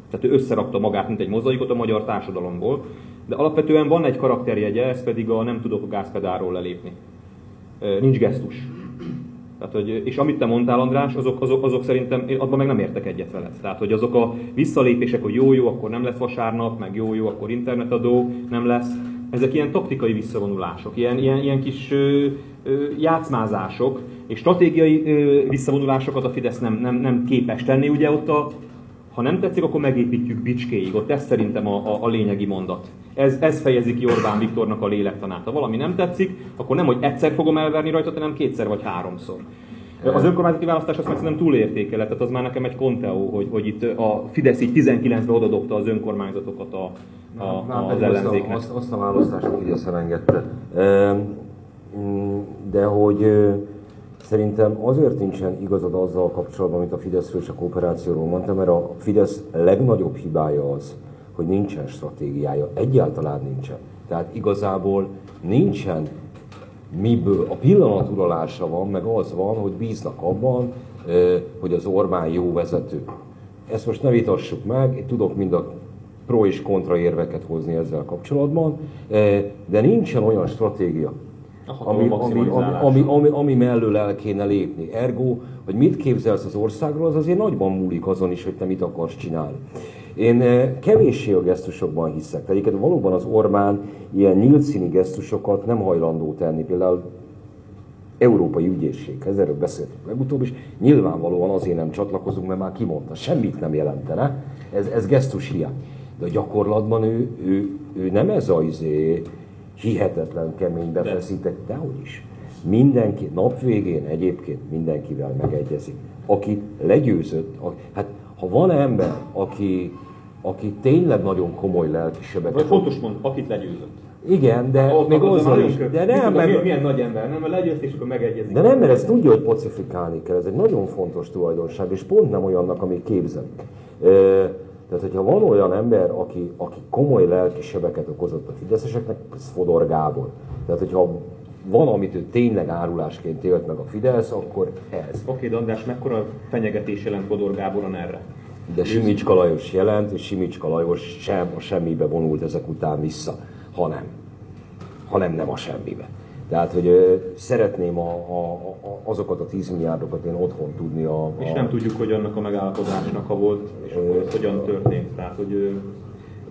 Tehát ő összerakta magát, mint egy mozaikot a magyar társadalomból. De alapvetően van egy karakterjegye, ez pedig a nem tudok a gázpedáról lelépni. Nincs gesztus. Tehát, hogy, és amit te mondtál, András, azok, azok, azok szerintem, én abban meg nem értek egyet veled. Tehát, hogy azok a visszalépések, hogy jó-jó, akkor nem lesz vasárnap, meg jó-jó, akkor internetadó, nem lesz. Ezek ilyen taktikai visszavonulások, ilyen, ilyen, ilyen kis ö, ö, játszmázások, és stratégiai ö, visszavonulásokat a Fidesz nem, nem, nem képes tenni. Ugye ott a, ha nem tetszik, akkor megépítjük bicskéig. Ott ez szerintem a, a, a lényegi mondat. Ez, ez fejezi ki Orbán Viktornak a lélektanát. Ha valami nem tetszik, akkor nem, hogy egyszer fogom elverni rajta, hanem kétszer vagy háromszor. Az önkormányzati választás azt meg szerintem túlértékelett, tehát az már nekem egy konteó, hogy, hogy itt a Fidesz így 19-ben odadobta az önkormányzatokat a, a, a, az ellenzéknek. Azt, azt a választást a Fidesz elengedte. De hogy Szerintem azért nincsen igazad azzal kapcsolatban, amit a Fideszről és a kooperációról mondtam, mert a Fidesz legnagyobb hibája az, hogy nincsen stratégiája. Egyáltalán nincsen. Tehát igazából nincsen miből. A pillanat uralása van, meg az van, hogy bíznak abban, hogy az Orbán jó vezető. Ezt most ne vitassuk meg, én tudok mind a pro és kontra érveket hozni ezzel kapcsolatban, de nincsen olyan stratégia, ami, ami, ami, ami, ami, ami mellől el kéne lépni. Ergo, hogy mit képzelsz az országról, az azért nagyban múlik azon is, hogy te mit akarsz csinálni. Én eh, kevéssé a gesztusokban hiszek. Tehát valóban az Orbán ilyen nyílt színi gesztusokat nem hajlandó tenni. Például Európai Ügyészséghez, erről beszéltünk legutóbb is, nyilvánvalóan azért nem csatlakozunk, mert már kimondta, semmit nem jelentene, ez, ez gesztus hiány. De a gyakorlatban ő, ő, ő nem ez az izé, hihetetlen kemény befeszítek, dehogy is. Mindenki, nap végén egyébként mindenkivel megegyezik. Aki legyőzött, a, hát ha van ember, aki, aki tényleg nagyon komoly lelkisebek. Vagy fontos mond, akit legyőzött. Igen, de Ott még az azzal is. De nem, tudom, milyen, mert, milyen nagy ember, nem, mert legyőzt és akkor megegyezik. de nem, mert ezt tudja, hogy pacifikálni kell. Ez egy nagyon fontos tulajdonság, és pont nem olyannak, amit képzelünk. Tehát, hogyha van olyan ember, aki, aki komoly lelki sebeket okozott a fideszeseknek, ez Fodor Gábor. Tehát, hogyha van, amit ő tényleg árulásként élt meg a Fidesz, akkor ez. Oké, de András, mekkora fenyegetés jelent Fodor Gáboron erre? De Simicska Lajos jelent, és Simicska Lajos sem a semmibe vonult ezek után vissza, hanem, hanem nem a semmibe. Tehát, hogy szeretném a, a, a, azokat a 10 milliárdokat én otthon tudni a, a És nem tudjuk, hogy annak a megállapodásnak ha volt, és akkor ez hogyan történt. Tehát, hogy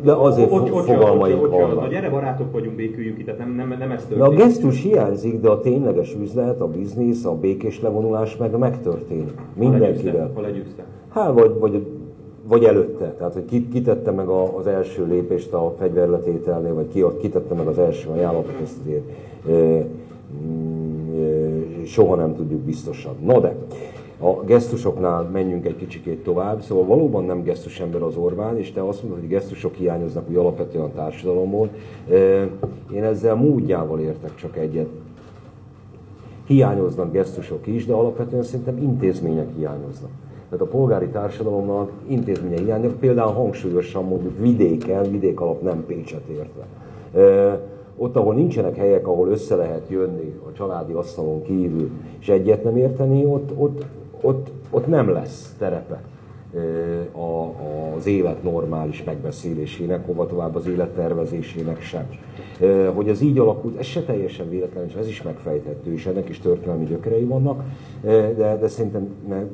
de azért ott- ott- fogalmaink ott- ott- vannak. gyere barátok vagyunk, béküljünk itt, tehát nem, nem, nem ez De a történt. gesztus hiányzik, de a tényleges üzlet, a biznisz, a békés levonulás meg megtörténik. Mindenkivel. Ha legyőzte. Hát, vagy, vagy, vagy előtte. Tehát, hogy ki, kitette meg a, az első lépést a fegyverletételnél, vagy ki, kitette meg az első ajánlatot, ezt azért e, e, soha nem tudjuk biztosan. No de, a gesztusoknál menjünk egy kicsikét tovább. Szóval valóban nem gesztus ember az Orbán, és te azt mondod, hogy gesztusok hiányoznak úgy alapvetően a társadalomból. Én ezzel módjával értek csak egyet. Hiányoznak gesztusok is, de alapvetően szerintem intézmények hiányoznak. Tehát a polgári társadalomnak intézménye hiányok, például hangsúlyosan mondjuk vidéken, vidék alap nem Pécset értve. Ott, ahol nincsenek helyek, ahol össze lehet jönni a családi asztalon kívül, és egyet nem érteni, ott, ott, ott, ott nem lesz terepe a, az élet normális megbeszélésének, hova tovább az élet tervezésének sem. Hogy ez így alakult, ez se teljesen véletlen, és ez is megfejthető, és ennek is történelmi gyökerei vannak, de, de szerintem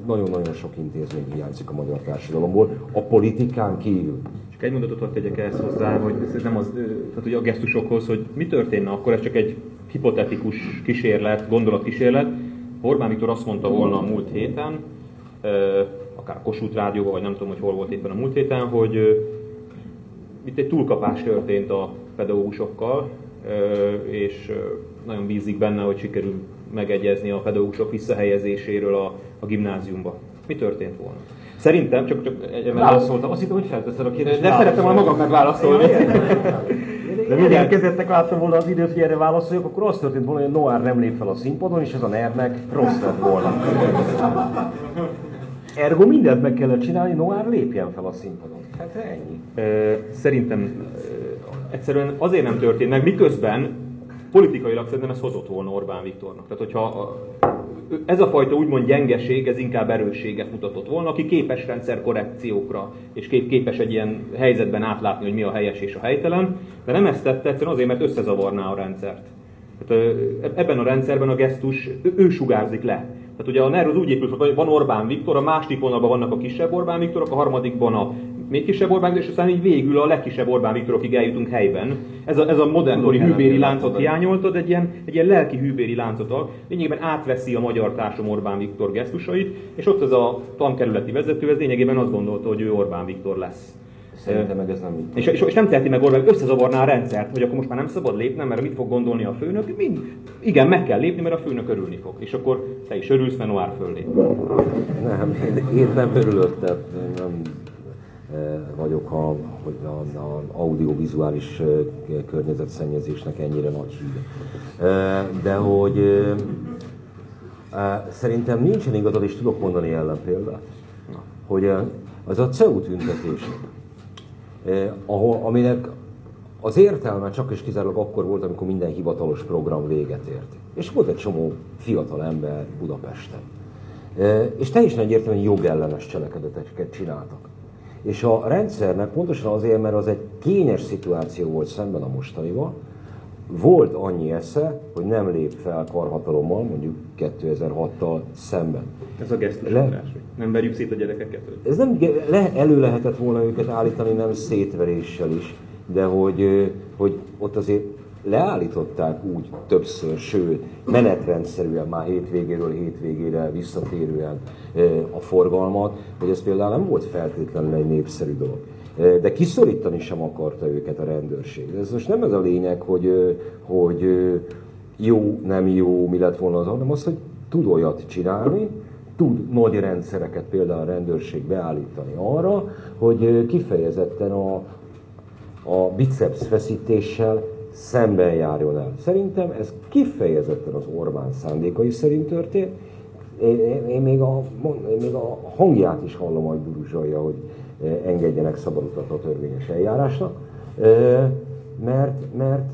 nagyon-nagyon sok intézmény hiányzik a magyar társadalomból, a politikán kívül. Csak egy mondatot tegyek ehhez hozzá, hogy ez nem az, tehát ugye a gesztusokhoz, hogy mi történne akkor, ez csak egy hipotetikus kísérlet, gondolatkísérlet. Orbán Viktor azt mondta volna a múlt héten, akár Kossuth Rádióban, vagy nem tudom, hogy hol volt éppen a múlt héten, hogy itt egy túlkapás történt a pedagógusokkal, és nagyon bízik benne, hogy sikerül megegyezni a pedagógusok visszahelyezéséről a, a gimnáziumba. Mi történt volna? Szerintem, csak, csak Válaszoltam, azt hittem, hogy felteszed a kérdést. de szerettem volna magam megválaszolni. De mindjárt kezdettek láttam volna az időt, hogy erre válaszoljak, akkor az történt volna, hogy Noár nem lép fel a színpadon, és ez a nernek rossz lett volna. Ergo mindent meg kellett csinálni, Noár lépjen fel a színpadon. Hát ennyi. Ö, Szerintem ö, egyszerűen azért nem történt meg, miközben politikailag szerintem ez hozott volna Orbán Viktornak. Tehát, hogyha a- ez a fajta úgymond gyengeség, ez inkább erősséget mutatott volna, aki képes rendszer korrekciókra, és kép- képes egy ilyen helyzetben átlátni, hogy mi a helyes és a helytelen, de nem ezt tette egyszerűen azért, mert összezavarná a rendszert. Tehát, ö, ebben a rendszerben a gesztus, ő, ő sugárzik le. Tehát ugye a NER az úgy épül, hogy van Orbán Viktor, a második vonalban vannak a kisebb Orbán Viktorok, a harmadikban a még kisebb Orbán Viktor, és aztán így végül a legkisebb Orbán Viktorokig eljutunk helyben. Ez a, ez a modernkori hűbéri láncot hiányoltad, egy ilyen, egy ilyen lelki hűbéri láncot, lényegében átveszi a magyar társadalom Orbán Viktor gesztusait, és ott ez a tankerületi vezető, ez lényegében azt gondolta, hogy ő Orbán Viktor lesz. Szerintem meg ez nem így. És, és, és nem teheti meg Orbán, összezavarná a rendszert, hogy akkor most már nem szabad lépnem, mert mit fog gondolni a főnök. Mind, igen, meg kell lépni, mert a főnök örülni fog. És akkor te is örülsz, mert Noár föllép. Nem, én, én nem örülök, tehát nem eh, vagyok a, hogy a, a audiovizuális eh, környezetszennyezésnek ennyire nagy híve. Eh, De hogy szerintem nincsen igazad, és tudok mondani ellenpéldát, hogy eh, az a CEU tüntetés, eh, ahol, aminek az értelme csak és kizárólag akkor volt, amikor minden hivatalos program véget ért. És volt egy csomó fiatal ember Budapesten. És teljesen egyértelműen jogellenes cselekedeteket csináltak. És a rendszernek pontosan azért, mert az egy kényes szituáció volt szemben a mostanival, volt annyi esze, hogy nem lép fel karhatalommal, mondjuk 2006-tal szemben. Ez a gesztus, Le- nem verjük szét a gyerekeket. Ez nem le, elő lehetett volna őket állítani, nem szétveréssel is, de hogy, hogy ott azért leállították úgy többször, sőt, menetrendszerűen már hétvégéről hétvégére visszatérően a forgalmat, hogy ez például nem volt feltétlenül egy népszerű dolog. De kiszorítani sem akarta őket a rendőrség. Ez most nem ez a lényeg, hogy, hogy jó, nem jó, mi lett volna az, hanem az, hogy tud olyat csinálni, tud nagy rendszereket, például a rendőrség beállítani arra, hogy kifejezetten a, a biceps feszítéssel szemben járjon el. Szerintem ez kifejezetten az Orbán szándékai szerint történt. Én, én, én, még, a, én még a hangját is hallom, hogy buruzsolja, hogy engedjenek szabadutat a törvényes eljárásnak, mert, mert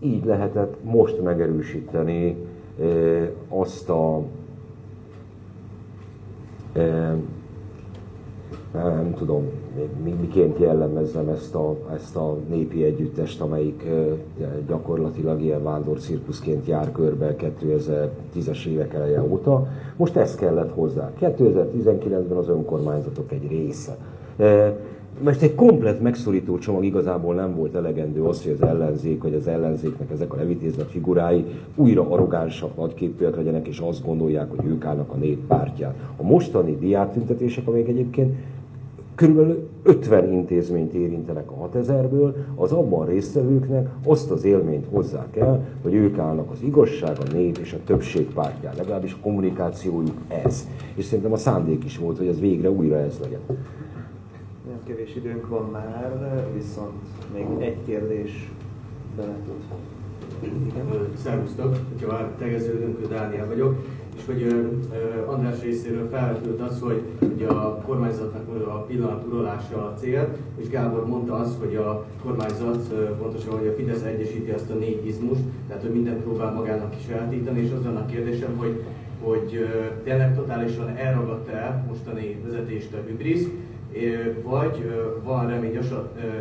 így lehetett most megerősíteni azt a nem tudom, miként jellemezzem ezt a, ezt a népi együttest, amelyik gyakorlatilag ilyen vándorcirkuszként jár körbe 2010-es évek eleje óta. Most ez kellett hozzá. 2019-ben az önkormányzatok egy része most egy komplet megszorító csomag igazából nem volt elegendő az, hogy az ellenzék, vagy az ellenzéknek ezek a levitézett figurái újra arrogánsak, nagyképűek legyenek, és azt gondolják, hogy ők állnak a nép pártján. A mostani diáktüntetések, amelyek egyébként körülbelül 50 intézményt érintenek a 6000-ből, az abban résztvevőknek azt az élményt hozzák el, hogy ők állnak az igazság, a nép és a többség pártján. Legalábbis a kommunikációjuk ez. És szerintem a szándék is volt, hogy ez végre újra ez legyen kevés időnk van már, viszont még egy kérdés bele tud. Igen. Szervusztok, hogyha már tegeződünk, Dániel vagyok, és hogy András részéről felvetült az, hogy ugye a kormányzatnak a pillanat uralása a cél, és Gábor mondta azt, hogy a kormányzat pontosan, hogy a Fidesz egyesíti azt a négy izmust, tehát hogy mindent próbál magának is eltítani, és az a kérdésem, hogy hogy tényleg totálisan elragadta el mostani vezetést a hübrisz, vagy van remény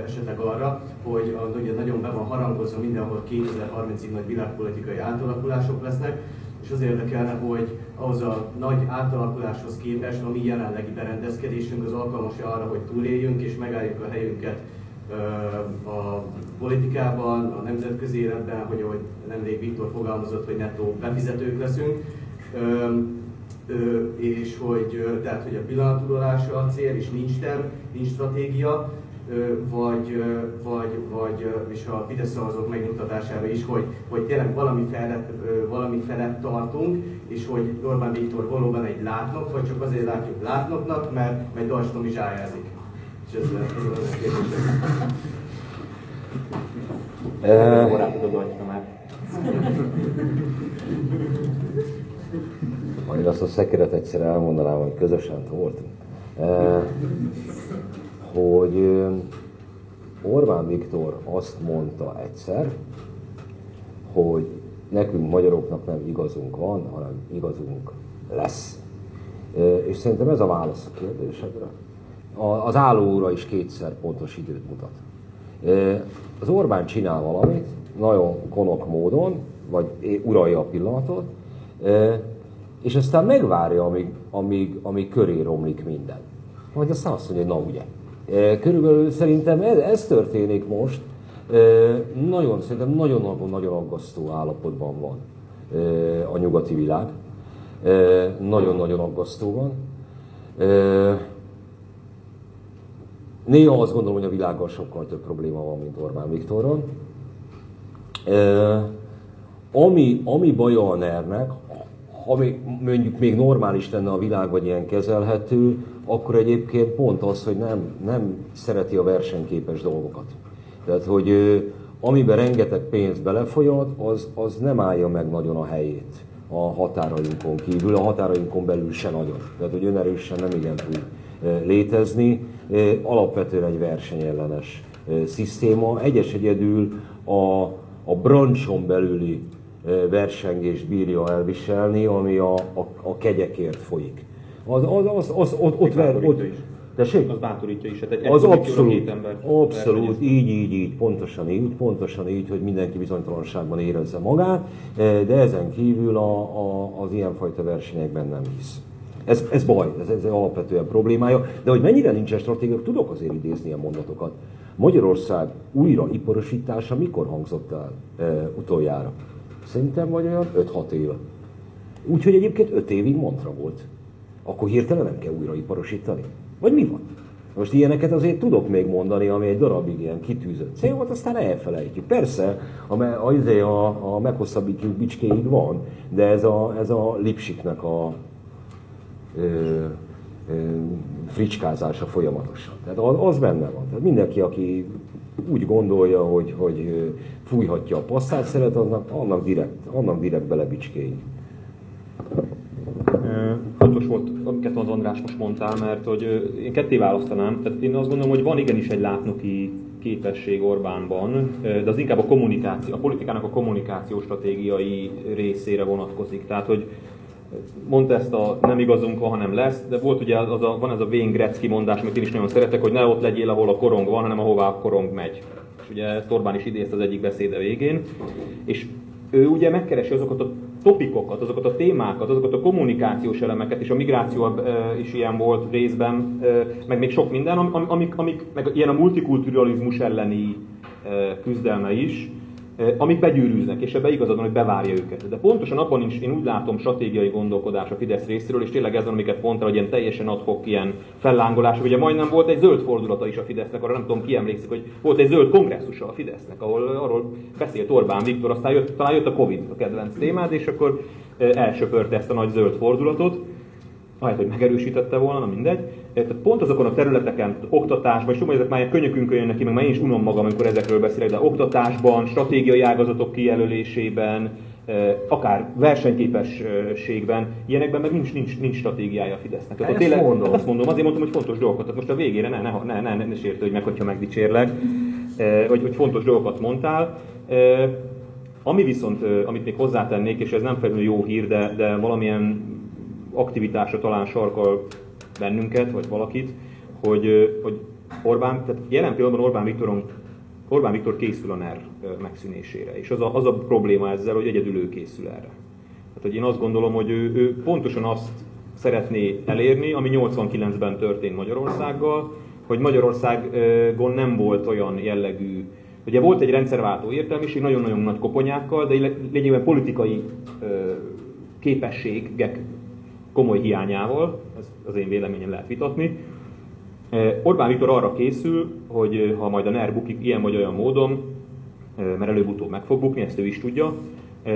esetleg arra, hogy ugye nagyon be van harangozva mindenhol 2030-ig nagy világpolitikai átalakulások lesznek, és az érdekelne, hogy ahhoz a nagy átalakuláshoz képest a mi jelenlegi berendezkedésünk az alkalmas arra, hogy túléljünk és megálljuk a helyünket a politikában, a nemzetközi életben, hogy ahogy nemrég Viktor fogalmazott, hogy nettó befizetők leszünk és hogy, tehát, hogy a pillanatudolása a cél, és nincs terv, nincs stratégia, vagy, vagy, vagy és a Fidesz szavazók megnyugtatására is, hogy, hogy tényleg valami felett, valami felett tartunk, és hogy Orbán Viktor valóban egy látnok, vagy csak azért látjuk látnoknak, mert, mert Dajstom is ájázik. És ez, ez a kérdésem. Majd azt a szekeret egyszer elmondanám, hogy közösen voltunk. Eh, hogy Orbán Viktor azt mondta egyszer, hogy nekünk magyaroknak nem igazunk van, hanem igazunk lesz. Eh, és szerintem ez a válasz a kérdésedre. Az állóóra is kétszer pontos időt mutat. Az Orbán csinál valamit, nagyon konok módon, vagy uralja a pillanatot, és aztán megvárja, amíg, amíg, amíg köré romlik minden. Majd aztán azt mondja, hogy na ugye. Körülbelül szerintem ez, ez történik most, nagyon, szerintem nagyon-nagyon aggasztó állapotban van a nyugati világ. Nagyon-nagyon aggasztó van. Néha azt gondolom, hogy a világgal sokkal több probléma van, mint Orbán Viktoron. Ami, ami baja a ner még, mondjuk még normális lenne a világ, vagy ilyen kezelhető, akkor egyébként pont az, hogy nem, nem szereti a versenyképes dolgokat. Tehát, hogy amiben rengeteg pénz belefolyad, az, az nem állja meg nagyon a helyét a határainkon kívül, a határainkon belül se nagyon. Tehát, hogy önerősen nem igen tud létezni. Alapvetően egy versenyellenes szisztéma. Egyes egyedül a, a brancson belüli versengést bírja elviselni, ami a, a, a kegyekért folyik. Az, az, az, az, ott, ott, ver, ott, Tessék? Az bátorítja is. Tehát az abszolút, ember abszolút, így, így, így, pontosan így, pontosan így, hogy mindenki bizonytalanságban érezze magát, de ezen kívül a, a, az ilyenfajta versenyekben nem hisz. Ez, ez baj, ez, ez alapvetően problémája, de hogy mennyire nincsen stratégia, tudok azért idézni a mondatokat. Magyarország újraiparosítása mikor hangzott el e, utoljára? Szerintem vagy olyan 5-6 éve. Úgyhogy egyébként 5 évig mantra volt. Akkor hirtelen nem kell újraiparosítani? Vagy mi van? Most ilyeneket azért tudok még mondani, ami egy darabig ilyen kitűzött cél volt, aztán elfelejtjük. Persze, a, a, izé a, a meghosszabbítjuk bicskéig van, de ez a, ez a lipsiknek a fricskázása folyamatosan. Tehát az benne van. Tehát mindenki, aki úgy gondolja, hogy, hogy fújhatja a passzát szeret, annak, annak direkt, annak direkt belebicskény. Fontos volt, amiket az András most mondtál, mert hogy én ketté választanám, tehát én azt gondolom, hogy van igenis egy látnoki képesség Orbánban, de az inkább a kommunikáció, a politikának a kommunikáció stratégiai részére vonatkozik. Tehát, hogy mondta ezt a nem igazunk van, hanem lesz, de volt ugye az a, van ez a Wayne Gretzky mondás, amit én is nagyon szeretek, hogy ne ott legyél, ahol a korong van, hanem ahová a korong megy. És ugye Torbán is idézt az egyik beszéde végén. És ő ugye megkeresi azokat a topikokat, azokat a témákat, azokat a kommunikációs elemeket, és a migráció is ilyen volt részben, meg még sok minden, amik, amik meg ilyen a multikulturalizmus elleni küzdelme is, amik begyűrűznek, és ebbe igazad van, hogy bevárja őket. De pontosan abban is én úgy látom stratégiai gondolkodás a Fidesz részéről, és tényleg ezen, amiket mondta, hogy ilyen teljesen adhok ilyen fellángolás. Ugye majdnem volt egy zöld fordulata is a Fidesznek, arra nem tudom ki emlékszik, hogy volt egy zöld kongresszusa a Fidesznek, ahol arról beszélt Orbán Viktor, aztán jött, talán jött a Covid a kedvenc témád, és akkor elsöpörte ezt a nagy zöld fordulatot ahelyett, hogy megerősítette volna, na mindegy. Tehát pont azokon a területeken, oktatásban, és tudom, hogy ezek már könyökünkön jönnek ki, meg már én is unom magam, amikor ezekről beszélek, de oktatásban, stratégiai ágazatok kijelölésében, akár versenyképességben, ilyenekben meg nincs, nincs, nincs stratégiája a Fidesznek. Tehát tényleg, mondom. Hát azt mondom, azért mondtam, hogy fontos dolgokat. Tehát most a végére ne, ne, ne, ne, ne, ne sértődj meg, hogyha megdicsérlek, hogy, hogy fontos dolgokat mondtál. Ami viszont, amit még hozzátennék, és ez nem feltétlenül jó hír, de, de valamilyen aktivitásra talán sarkal bennünket, vagy valakit, hogy, hogy Orbán, tehát jelen pillanatban Orbán Viktoron Orbán Viktor készül a NER megszűnésére, és az a, az a probléma ezzel, hogy egyedül ő készül erre. Tehát, hogy én azt gondolom, hogy ő, ő pontosan azt szeretné elérni, ami 89-ben történt Magyarországgal, hogy Magyarországon nem volt olyan jellegű, ugye volt egy rendszerváltó értelmiség, nagyon-nagyon nagy koponyákkal, de lényegében politikai képességek komoly hiányával, ez az én véleményem lehet vitatni. E, Orbán Viktor arra készül, hogy e, ha majd a NER bukik ilyen vagy olyan módon, e, mert előbb-utóbb meg fog bukni, ezt ő is tudja,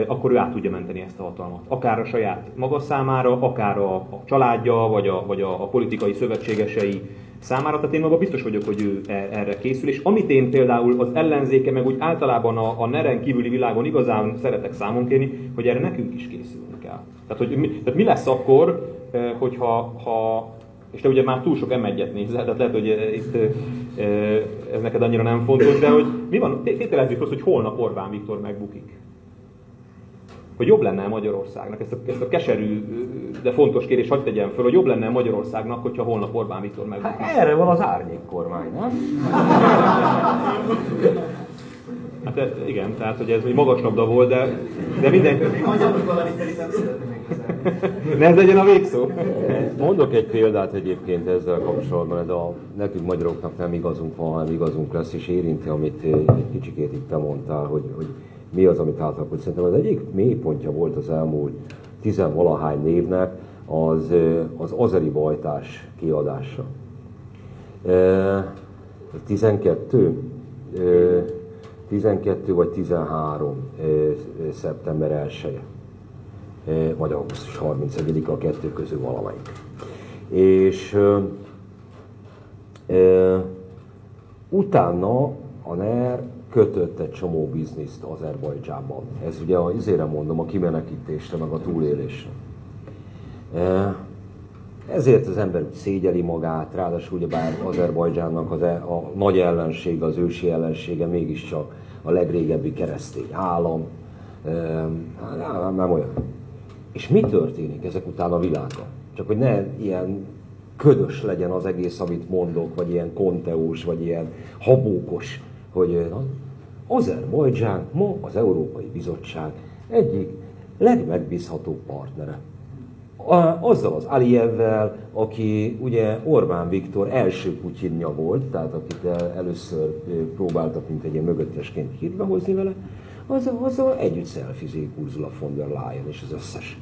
akkor ő át tudja menteni ezt a hatalmat. Akár a saját maga számára, akár a, a családja, vagy a, vagy a, a politikai szövetségesei számára. Tehát én maga biztos vagyok, hogy ő erre készül. És amit én például az ellenzéke, meg úgy általában a, a neren kívüli világon igazán szeretek számon kérni, hogy erre nekünk is készül. Tehát, hogy mi, tehát mi lesz akkor, eh, hogyha ha, és te ugye már túl sok M1-et nézel, tehát lehet, hogy eh, itt ez neked annyira nem fontos, de hogy mi van, tételezzük azt, hogy holnap Orbán Viktor megbukik. Hogy jobb lenne Magyarországnak, ezt a, ezt a keserű, de fontos kérdés, hagyd tegyem föl, hogy jobb lenne Magyarországnak, hogyha holnap Orbán Viktor megbukik. Hát erre van az árnyék kormány, nem? Hát igen, tehát hogy ez egy magas labda volt, de, de mindenki... Ne ez legyen a végszó. Mondok egy példát egyébként ezzel kapcsolatban, ez a nekünk magyaroknak nem igazunk van, hanem igazunk lesz, és érinti, amit egy kicsikét itt te mondtál, hogy, hogy mi az, amit hogy Szerintem az egyik mélypontja volt az elmúlt tizenvalahány névnek az, az azeri bajtás kiadása. 12 12 vagy 13 szeptember 1 -e, vagy augusztus 31 a kettő közül valamelyik. És e, utána a NER kötött egy csomó bizniszt Azerbajdzsában. Ez ugye azért mondom a kimenekítésre, meg a túlélésre. E, ezért az ember szégyeli magát, ráadásul ugyebár Azerbajdzsánnak az e, a nagy ellensége, az ősi ellensége mégiscsak a legrégebbi keresztény állam, nem, nem olyan. És mi történik ezek után a világon? Csak hogy ne ilyen ködös legyen az egész, amit mondok, vagy ilyen konteós, vagy ilyen habókos, hogy Azerbajdzsán ma az Európai Bizottság egyik legmegbízhatóbb partnere azzal az Aliyevvel, aki ugye Orbán Viktor első Putyinja volt, tehát akit először próbáltak, mint egy ilyen mögöttesként hírbe hozni vele, azzal, azzal együtt szelfizik Ursula von der Leyen és az összes.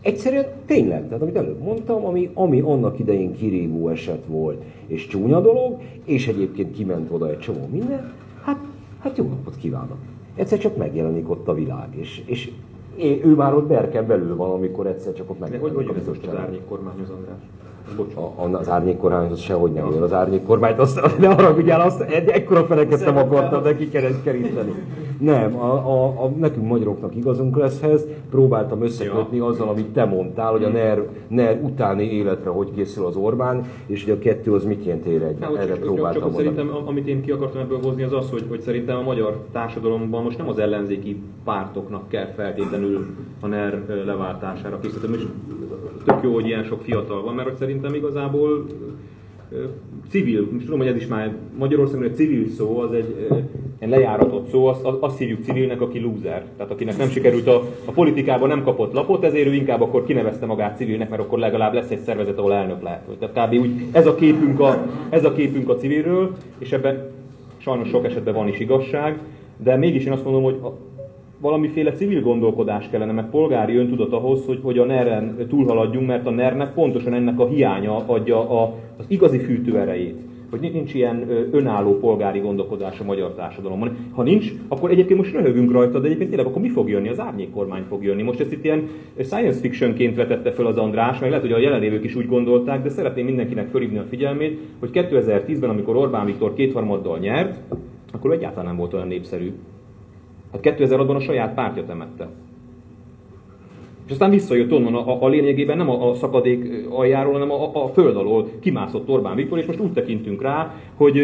Egyszerűen tényleg, tehát amit előbb mondtam, ami, ami annak idején kirívó eset volt, és csúnya dolog, és egyébként kiment oda egy csomó minden, hát, jó napot kívánok. Egyszer csak megjelenik ott a világ, és, és ő már ott Berken belül van, amikor egyszer csak ott meg. Hogy, hogy jön most az árnyék kormányhoz, András? A, az árnyék kormány az sehogy nem jön. Az árnyék kormányt, azt, ne arra vigyál, azt egy, ekkora feleket nem akartam neki keríteni. Nem, a, a, a, nekünk magyaroknak igazunk lesz ehhez. Próbáltam összekötni ja. azzal, amit te mondtál, hogy a NER, NER utáni életre hogy készül az Orbán, és hogy a kettő az miként ér egy. Hát, Erre csak, próbáltam csak szerintem, amit én ki akartam ebből hozni, az az, hogy, hogy szerintem a magyar társadalomban most nem az ellenzéki pártoknak kell feltétlenül a NER leváltására készíteni. És tök jó, hogy ilyen sok fiatal van, mert hogy szerintem igazából civil, most tudom, hogy ez is már Magyarországon egy civil szó, az egy egy lejáratott szó, azt, azt hívjuk civilnek, aki loser. Tehát akinek nem sikerült a, a politikában nem kapott lapot, ezért ő inkább akkor kinevezte magát civilnek, mert akkor legalább lesz egy szervezet, ahol elnök lehet. Tehát kb. úgy ez a képünk a, ez a, képünk a civilről, és ebben sajnos sok esetben van is igazság, de mégis én azt mondom, hogy a, valamiféle civil gondolkodás kellene, meg polgári öntudat ahhoz, hogy, hogy a NER-en túlhaladjunk, mert a NER-nek pontosan ennek a hiánya adja a, az igazi fűtőerejét hogy nincs ilyen önálló polgári gondolkodás a magyar társadalomban. Ha nincs, akkor egyébként most röhögünk rajta, de egyébként tényleg akkor mi fog jönni? Az árnyék kormány fog jönni. Most ezt itt ilyen science fictionként vetette fel az András, meg lehet, hogy a jelenlévők is úgy gondolták, de szeretném mindenkinek fölhívni a figyelmét, hogy 2010-ben, amikor Orbán Viktor kétharmaddal nyert, akkor egyáltalán nem volt olyan népszerű. Hát 2006-ban a saját pártja temette. És aztán visszajött onnan a, a lényegében nem a, a szakadék aljáról, hanem a, a föld alól kimászott Orbán Viktor, és most úgy tekintünk rá, hogy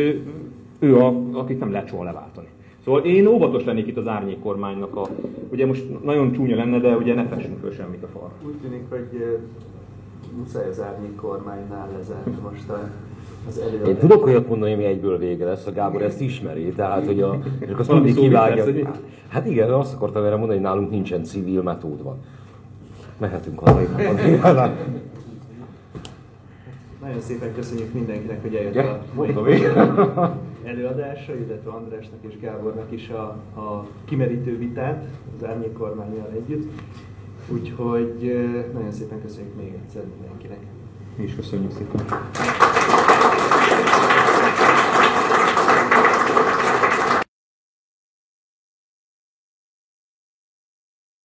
ő, a, akit nem lehet soha leváltani. Szóval én óvatos lennék itt az árnyék kormánynak a, ugye most nagyon csúnya lenne, de ugye ne fessünk föl semmit a fal. Úgy tűnik, hogy muszáj az árnyék kormánynál lezárni most a Én tudok olyat mondani, ami egyből vége lesz, a Gábor ezt ismeri, tehát hogy a, azt mindig kivágja. Hát igen, azt akartam erre mondani, hogy nálunk nincsen civil metód mehetünk haza. Nagyon szépen köszönjük mindenkinek, hogy eljött ja, a előadásra, illetve Andrásnak és Gábornak is a, a kimerítő vitát az árnyék kormányjal együtt. Úgyhogy nagyon szépen köszönjük még egyszer mindenkinek. Mi is köszönjük szépen.